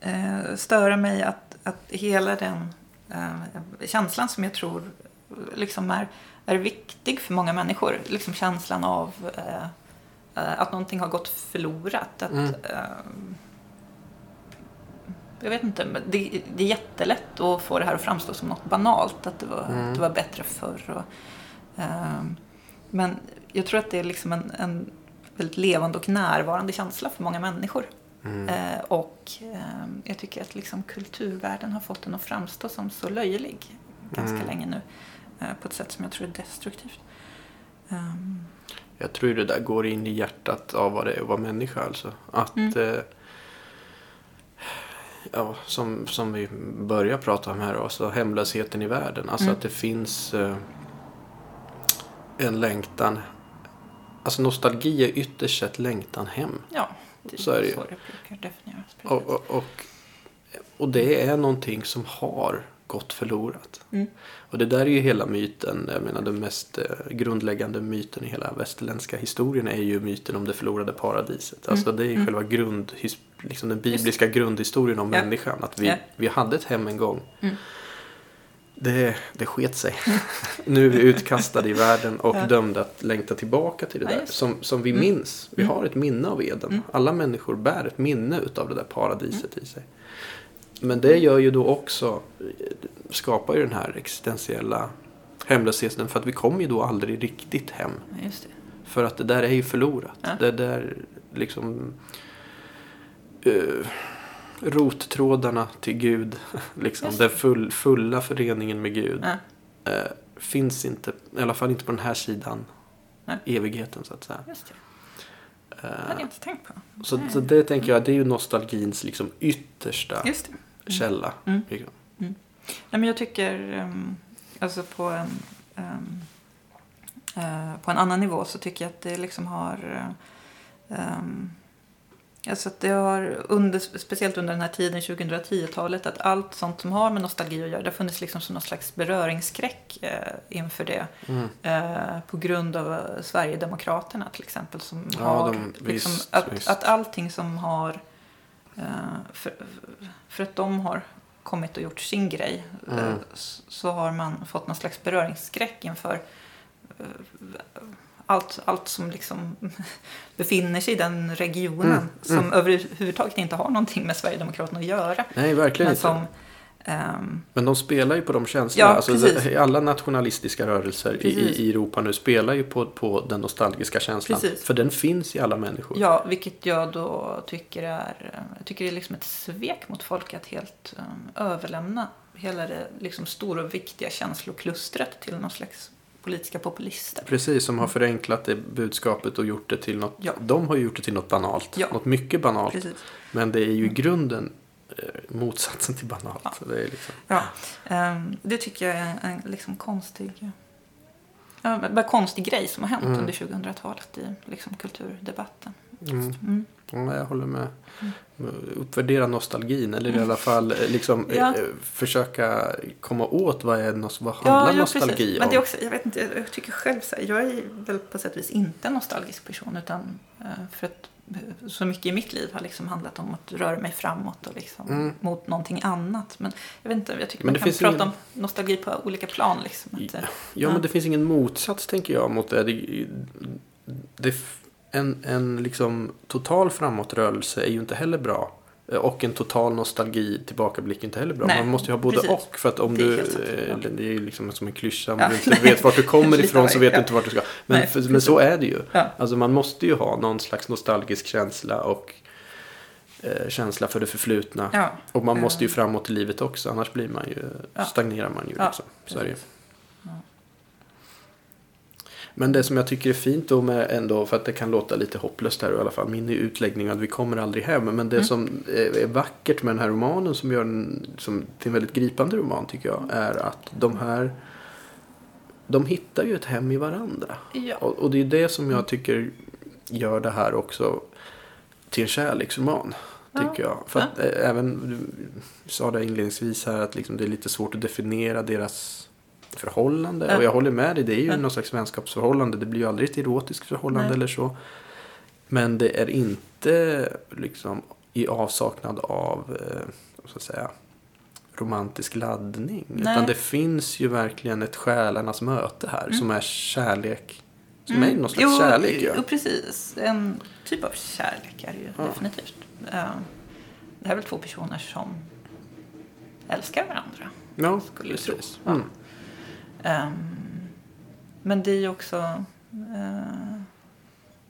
B: eh, störa mig att, att hela den känslan som jag tror liksom är, är viktig för många människor. Liksom känslan av eh, eh, att någonting har gått förlorat. Att,
A: Mm.
B: eh, jag vet inte, men det, det är jättelätt att få det här att framstå som något banalt. Att det var,
A: Mm.
B: att det var bättre förr. Och, ehm, men jag tror att det är liksom en, en väldigt levande och närvarande känsla för många människor.
A: Mm.
B: Eh, och ehm, jag tycker att liksom kulturvärlden har fått den att framstå som så löjlig ganska
A: Mm.
B: länge nu. Eh, på ett sätt som jag tror är destruktivt. Ehm,
A: Jag tror det där går in i hjärtat av vad det är att vara människa alltså. Att,
B: Mm.
A: eh, ja, som, som vi börjar prata om här, alltså hemlösheten i världen. Alltså
B: Mm.
A: att det finns eh, en längtan. Alltså nostalgi är ytterst sett längtan hem.
B: ja, det
A: Så är det
B: så det brukar definieras.
A: Och, och, och, och det är någonting som har gått förlorat.
B: Mm.
A: Och det där är ju hela myten, jag menar den mest eh, grundläggande myten i hela västerländska historien är ju myten om det förlorade paradiset. Alltså det är ju
B: Mm.
A: själva grund, liksom den bibliska grundhistorien om
B: Ja.
A: människan. Att vi,
B: Ja.
A: vi hade ett hem en gång.
B: Mm.
A: Det, det sket sig. nu är vi utkastade i världen och
B: Ja.
A: dömda att längta tillbaka till det där.
B: just.
A: Som, som vi
B: Mm.
A: minns. Vi
B: Mm.
A: har ett minne av Eden.
B: Mm.
A: Alla människor bär ett minne utav det där paradiset
B: Mm.
A: i sig. Men det gör ju då också, skapar ju den här existentiella hemlösheten. För att vi kommer ju då aldrig riktigt hem. För att det där är ju förlorat.
B: Ja.
A: Det där liksom eh, rottrådarna till Gud. Liksom, den full, fulla föreningen med Gud.
B: Ja.
A: Eh, finns inte, i alla fall inte på den här sidan
B: Nej.
A: evigheten så att säga.
B: Just det. Det hade jag inte tänkt på.
A: så, så det tänker jag, det är ju nostalgins liksom yttersta
B: Just det.
A: Källa.
B: Mm.
A: Liksom.
B: Nej, men jag tycker, um, alltså på en, um, eh, på en annan nivå så tycker jag att det liksom har uh, um, Alltså att det har, under, speciellt under den här tiden, 2010-talet, att allt sånt som har med nostalgi att göra, det har funnits liksom som någon slags beröringsskräck eh, inför det.
A: Mm.
B: Eh, på grund av eh, Sverigedemokraterna till exempel. Som
A: Ja,
B: har,
A: de-
B: liksom,
A: visst,
B: att,
A: visst.
B: att allting som har... Eh, för, för att de har kommit och gjort sin grej eh,
A: Mm.
B: så har man fått någon slags beröringsskräck inför eh, allt, allt som liksom befinner sig i den regionen
A: Mm,
B: som
A: mm.
B: överhuvudtaget inte har någonting med Sverigedemokraterna att göra.
A: Nej, verkligen
B: Men
A: inte.
B: Ehm,
A: Men de spelar ju på de känslorna.
B: Ja,
A: alltså,
B: precis.
A: alla nationalistiska rörelser i, i Europa nu spelar ju på, på den nostalgiska känslan.
B: Precis.
A: För den finns i alla människor.
B: Ja, vilket jag då tycker är, jag tycker det är liksom ett svek mot folk att helt um, överlämna hela det liksom stora och viktiga känsloklustret till någon slags politiska populister.
A: Precis, som har förenklat det budskapet och gjort det till något.
B: Ja.
A: De har ju gjort det till något banalt.
B: Ja.
A: Något mycket banalt.
B: Precis.
A: Men det är ju i grunden motsatsen till banalt.
B: Ja.
A: Det, liksom,
B: Ja, ehm, det tycker jag är en liksom konstig, ja, bara konstig grej som har hänt
A: Mm.
B: under 2000-talet i liksom kulturdebatten.
A: mm,
B: Mm.
A: ja, jag håller med. Uppvärdera nostalgin eller i alla fall eh, liksom,
B: Mm. Ja.
A: eh, försöka komma åt vad, är, nos- vad handlar nostalgi
B: precis.
A: om.
B: Men det är också, jag vet inte, jag tycker själv så här, jag är väl på sätt och vis inte en nostalgisk person utan eh, för att eh, så mycket i mitt liv har liksom handlat om att röra mig framåt och liksom
A: Mm.
B: mot någonting annat. Men jag vet inte, jag tycker
A: Men
B: man kan prata
A: ingen-
B: om nostalgi på olika plan. Liksom. Att, eh,
A: Ja,
B: Ja.
A: men det finns ingen motsats tänker jag mot det. det, det en, en liksom total framåtrörelse är ju inte heller bra. Och en total nostalgi tillbakablick är inte heller bra.
B: Nej,
A: Man måste ju ha både
B: precis.
A: och. För att om
B: Det är
A: du,
B: sant,
A: eh, det är ju liksom som en klyscha. Om
B: Ja,
A: du inte
B: nej.
A: vet vart du kommer ifrån så vet du inte vart du ska. Men,
B: Nej,
A: för, men så är det ju.
B: Ja.
A: Alltså man måste ju ha någon slags nostalgisk känsla och eh, känsla för det förflutna.
B: ja.
A: Och man måste ju
B: Eh.
A: framåt i livet också. Annars blir man ju, stagnerar man ju. Liksom. Så är det ju.
B: Ja.
A: Men det som jag tycker är fint då med ändå, för att det kan låta lite hopplöst här i alla fall, min utläggning att vi kommer aldrig hem. Men det
B: Mm.
A: som är vackert med den här romanen som gör den som, till en väldigt gripande roman tycker jag, är att de här, de hittar ju ett hem i varandra.
B: Ja.
A: Och, och det är det som jag tycker gör det här också till en kärleksroman. Tycker jag. För att eh, även, du sa det inledningsvis här att liksom det är lite svårt att definiera deras förhållande.
B: Ja.
A: Och jag håller med dig, det är ju
B: Ja.
A: någon slags vänskapsförhållande. Det blir ju aldrig ett erotiskt förhållande
B: Nej.
A: eller så. Men det är inte liksom i avsaknad av, eh, ska jag säga, romantisk laddning.
B: Nej.
A: Utan det finns ju verkligen ett själarnas möte här som är kärlek. Som är någon slags
B: Mm. jo,
A: kärlek ju.
B: Jo, precis. En typ av kärlek är det ju
A: Ja.
B: definitivt. Eh, Det här är väl två personer som älskar varandra.
A: Ja,
B: skulle jag tro.
A: precis.
B: Ja.
A: Mm.
B: Ehm, men det är ju också... eh,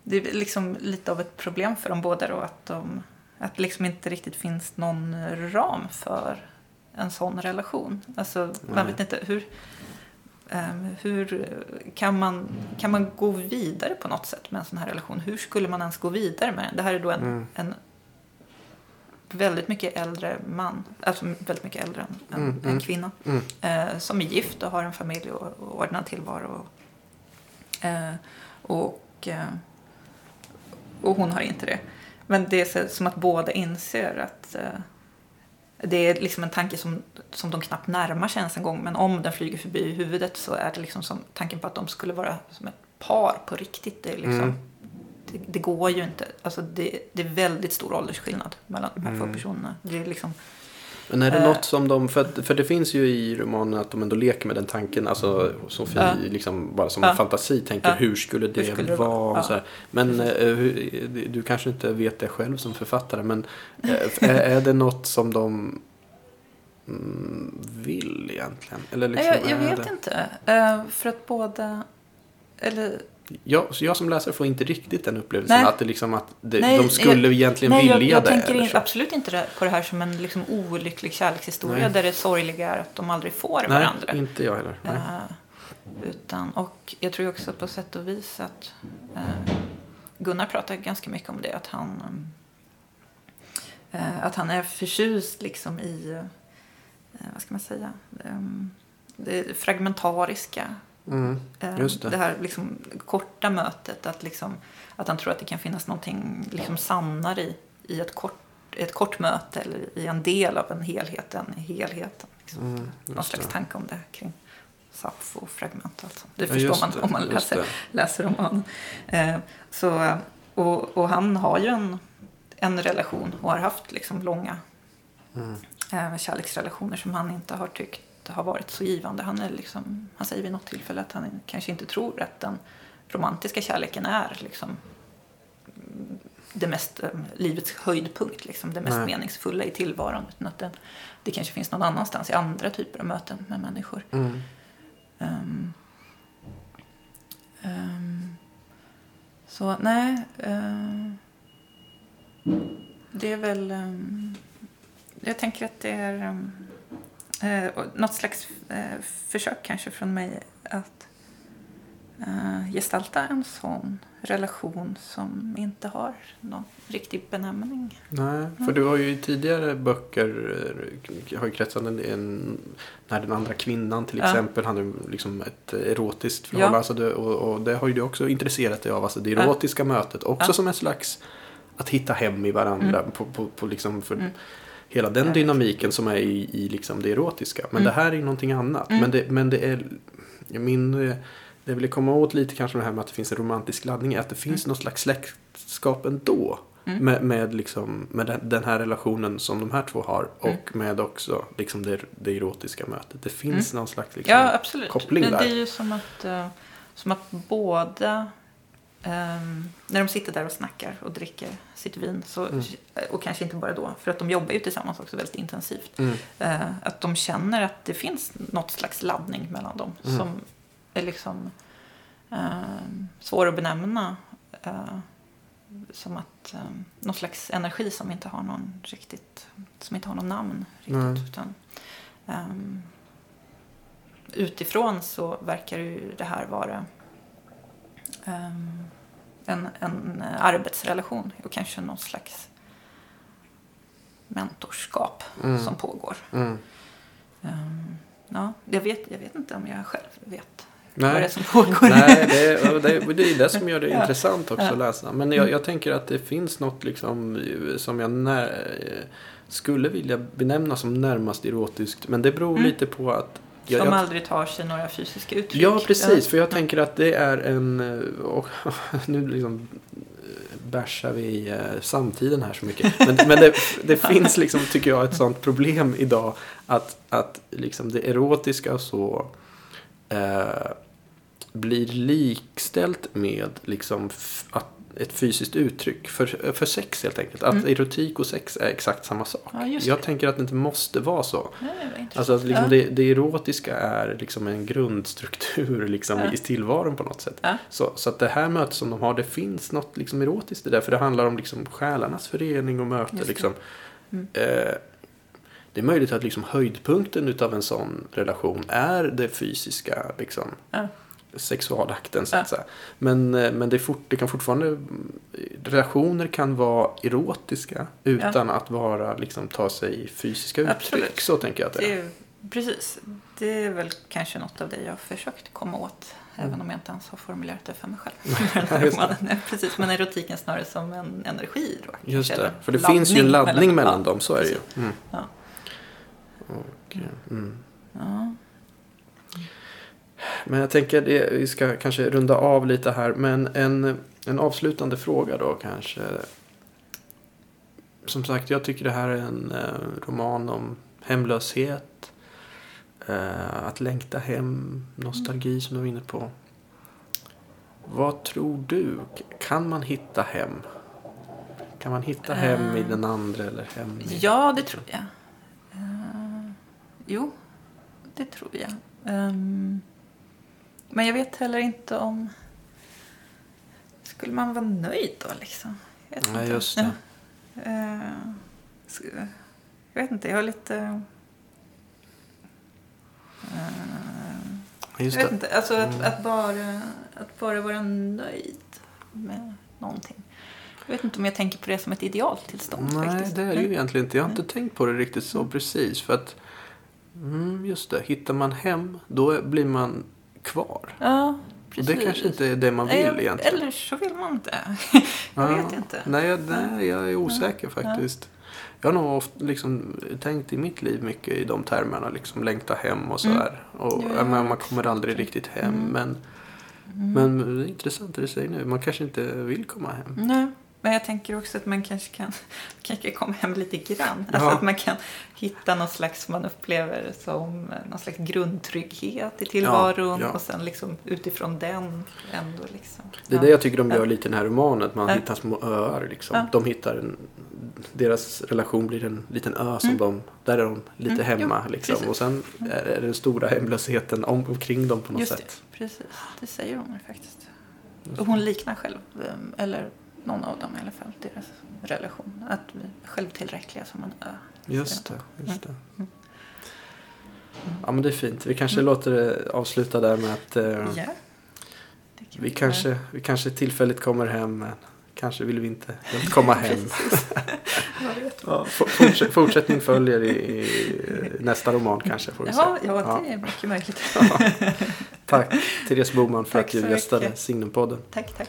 B: det är liksom lite av ett problem för dem båda då att, de, att det liksom inte riktigt finns någon ram för en sån relation. Alltså,
A: Nej.
B: man vet inte hur... ehm, hur kan man, kan man gå vidare på något sätt med en sån här relation? Hur skulle man ens gå vidare med den? Det här är då en,
A: Mm.
B: en väldigt mycket äldre man, alltså väldigt mycket äldre än,
A: Mm,
B: än
A: mm.
B: kvinna
A: Mm.
B: eh, som är gift och har en familj och, och ordnad tillvaro. Eh, och, eh, och hon har inte det. Men det är som att båda inser att eh, det är liksom en tanke som, som de knappt närmar sig ens en gång. Men om den flyger förbi huvudet så är det liksom som tanken på att de skulle vara som ett par på riktigt. Det, är liksom,
A: Mm.
B: Det, det går ju inte. Alltså det, det är väldigt stor åldersskillnad mellan de här
A: Mm.
B: två personerna. Det är liksom,
A: Men är det
B: Eh.
A: något som de, för, för det finns ju i romanen att de ändå leker med den tanken, alltså Sofie
B: Ja.
A: liksom bara som
B: Ja.
A: en fantasi tänker
B: Ja.
A: hur skulle det,
B: Hur skulle det
A: vara? här. Men eh, hur, du kanske inte vet det själv som författare, men eh, är, är det något som de mm, vill egentligen? Eller liksom,
B: jag, jag vet
A: det...
B: inte. Eh, för att båda... Eller,
A: Jag, så jag som läsare får inte riktigt den upplevelsen
B: Nej.
A: att, det liksom att det,
B: Nej,
A: de skulle egentligen
B: nej,
A: vilja
B: jag, jag
A: det.
B: tänker in,
A: så.
B: absolut inte på det här som en liksom olycklig kärlekshistoria
A: Nej.
B: där det sorgliga är att de aldrig får
A: Nej,
B: varandra.
A: inte jag heller.
B: Eh, utan, och jag tror också på sätt och vis att eh, Gunnar pratar ganska mycket om det. Att han, eh, att han är förtjust liksom i, vad ska man säga, Ehm, det fragmentariska.
A: Mm,
B: Eh,
A: Just det.
B: här liksom korta mötet. Att, liksom, att han tror att det kan finnas någonting liksom sannare i, i ett, kort, ett kort möte eller i en del av en helhet än i helheten. Liksom.
A: mm,
B: Någon slags
A: det.
B: tanke om det kring Sappho och fragment. Alltså. Det
A: Ja,
B: förstår man
A: det,
B: om man läser,
A: det.
B: läser romanen. Eh, så, och, och han har ju en, en relation och har haft liksom långa
A: Mm.
B: eh, kärleksrelationer som han inte har tyckt har varit så givande. Han, är liksom, han säger vid något tillfälle att han kanske inte tror att den romantiska kärleken är liksom, det mest, eh, livets höjdpunkt, liksom, det mest
A: Nej.
B: meningsfulla i tillvaron. Utan att det, det kanske finns någon annanstans i andra typer av möten med människor.
A: Mm.
B: Ehm, ehm, så nej. ehm, det är väl... ehm, jag tänker att det är um, något slags eh, försök kanske från mig att eh, gestalta en sån relation som inte har någon riktig benämning.
A: Nej, för du har ju i tidigare böcker eh, har ju kretsat en, en när den andra kvinnan till
B: Ja.
A: exempel hade liksom ett erotiskt förhållande.
B: Ja.
A: Alltså det, och, och det har ju du också intresserat dig av. Alltså det
B: Ja.
A: erotiska mötet också
B: Ja.
A: som en slags att hitta hem i varandra. På, på, på liksom för
B: Mm.
A: Hela den dynamiken som är i, i liksom det erotiska. Men
B: Mm.
A: det här är någonting annat.
B: Mm.
A: Men, det, men det är min... Det jag ville komma åt lite kanske det här med att det finns en romantisk laddning. Är att det finns något slags släktskap ändå.
B: Mm.
A: Med, med, liksom, med den- här relationen som de här två har. Och
B: Mm.
A: med också liksom det, det erotiska mötet. Det finns någon slags liksom,
B: Ja, absolut.
A: koppling
B: det,
A: där.
B: det är ju som att, eh, som att båda, ehm, när de sitter där och snackar och dricker sitt vin, så,
A: Mm.
B: och kanske inte bara då, för att de jobbar ju tillsammans också väldigt intensivt,
A: Mm.
B: eh, att de känner att det finns något slags laddning mellan dem
A: Mm.
B: som är liksom ehm, svår att benämna. eh, som att eh, någon slags energi som inte har någon riktigt, som inte har någon namn riktigt. Utan, ehm, utifrån så verkar ju det här vara en, en arbetsrelation och kanske någon slags mentorskap
A: Mm.
B: som pågår.
A: Mm.
B: Ehm, ja, jag, vet, jag vet inte om jag själv vet vad det är
A: Nej.
B: som pågår.
A: Nej, det är, det, är- det är det som gör det
B: Ja.
A: intressant också
B: Ja.
A: att läsa. Men jag, jag tänker att det finns något liksom som jag när, skulle vilja benämna som närmast erotiskt. Men det beror
B: Mm.
A: lite på att
B: som
A: jag,
B: aldrig tar sig några fysiska uttryck.
A: Ja, precis. För jag tänker att det är en... eh, Och nu liksom eh, bärsar vi eh, samtiden här så mycket. Men, men det, det finns liksom, tycker jag, ett sånt problem idag. Att, att liksom det erotiska så eh, blir likställt med liksom att ett fysiskt uttryck för, för sex helt enkelt. Att
B: Mm.
A: erotik och sex är exakt samma sak.
B: Ja,
A: jag tänker att det inte måste vara så.
B: Nej, det.
A: Alltså att liksom
B: ja.
A: det, det erotiska är liksom en grundstruktur liksom
B: Ja.
A: i tillvaron på något sätt. Så, så att det här mötet som de har, det finns något liksom erotiskt i det. För det handlar om liksom själarnas förening och möte. Liksom.
B: Mm.
A: Eh, det är möjligt att liksom höjdpunkten utav en sån relation är det fysiska liksom. Sexualakten. Så att säga. Men, eh, men det, fort, det kan fortfarande, relationer kan vara erotiska utan att vara, liksom, ta sig fysiska uttryck.
B: Absolut.
A: Så tänker jag att det är.
B: precis. Det är väl kanske något av det jag har försökt komma åt.
A: Mm.
B: Även om jag inte ens har formulerat det för mig själv. Nej, precis, men erotiken snarare som en energi. Då,
A: Just det, för det finns ju en laddning mellan,
B: ja,
A: dem, så är det ju. Mm.
B: Ja.
A: Och, eh, mm.
B: Ja.
A: Men jag tänker det, vi ska kanske runda av lite här. Men en, en avslutande fråga då kanske. Som sagt, jag tycker det här är en eh, roman om hemlöshet. Eh, att längta hem, nostalgi som du var inne på. Vad tror du? Kan man hitta hem? Kan man hitta hem i
B: Eh,
A: den andra eller hem i...
B: ja, det tror jag. Jo, det tror jag. Ehm, men jag vet heller inte om... Skulle man vara nöjd då liksom? Jag vet
A: Nej,
B: inte.
A: just det.
B: Eh, jag vet inte, jag har lite... eh,
A: Just
B: jag vet
A: det.
B: inte, alltså att,
A: Mm.
B: att, bara, att bara vara nöjd med någonting. Jag vet inte om jag tänker på det som ett idealtillstånd
A: Nej,
B: faktiskt.
A: det är det ju egentligen inte. Jag har inte
B: Nej.
A: tänkt på det riktigt så precis. För att, mm, just det, hittar man hem, då blir man kvar.
B: Ja,
A: Och
B: precis.
A: det kanske inte är det man vill
B: Nej,
A: egentligen.
B: Eller så vill man inte.
A: Ja.
B: jag vet inte.
A: Nej, jag, nej, jag är osäker faktiskt. Jag har nog ofta liksom tänkt i mitt liv mycket i de termerna. Liksom längta hem och
B: Mm.
A: sådär. Och,
B: Ja,
A: ja, man kommer aldrig riktigt hem.
B: Mm.
A: Men,
B: Mm.
A: men det är intressant det du säger nu. Man kanske inte vill komma hem.
B: Nej, men jag tänker också att man kanske kan kanske komma hem lite grann. Alltså
A: Ja.
B: att man kan hitta någon slags, man upplever som någon slags grundtrygghet i tillvaron.
A: ja.
B: Och sen liksom utifrån den ändå liksom.
A: Det är
B: ja.
A: det jag tycker de gör
B: Ja.
A: lite i den här romanen. Att man
B: Ja.
A: hittar små öar. Liksom.
B: Ja.
A: De hittar en, deras relation blir en liten ö som
B: Mm.
A: de, där är de lite
B: Mm,
A: hemma.
B: jo,
A: liksom.
B: precis.
A: Och sen är är den stora hemlösheten om, omkring dem på något
B: Just
A: sätt.
B: det, precis. Det säger hon faktiskt. Och hon liknar själv, ehm, eller någon av dem i alla fall, deras relation. Att vi är självtillräckliga som en ö.
A: Just det. Just det.
B: Mm.
A: Ja men det är fint. Vi kanske
B: Mm.
A: låter det avsluta där med att eh,
B: Ja.
A: vi, kanske, vi kanske tillfälligt kommer hem men kanske vill vi inte helt komma hem. ja, fortsätt, fortsättning följer i, i, nästa roman kanske. Får vi
B: ja, ja, det är mycket möjligt.
A: Tack Therese Boman för tack att du gästade Signumpodden.
B: Tack, tack.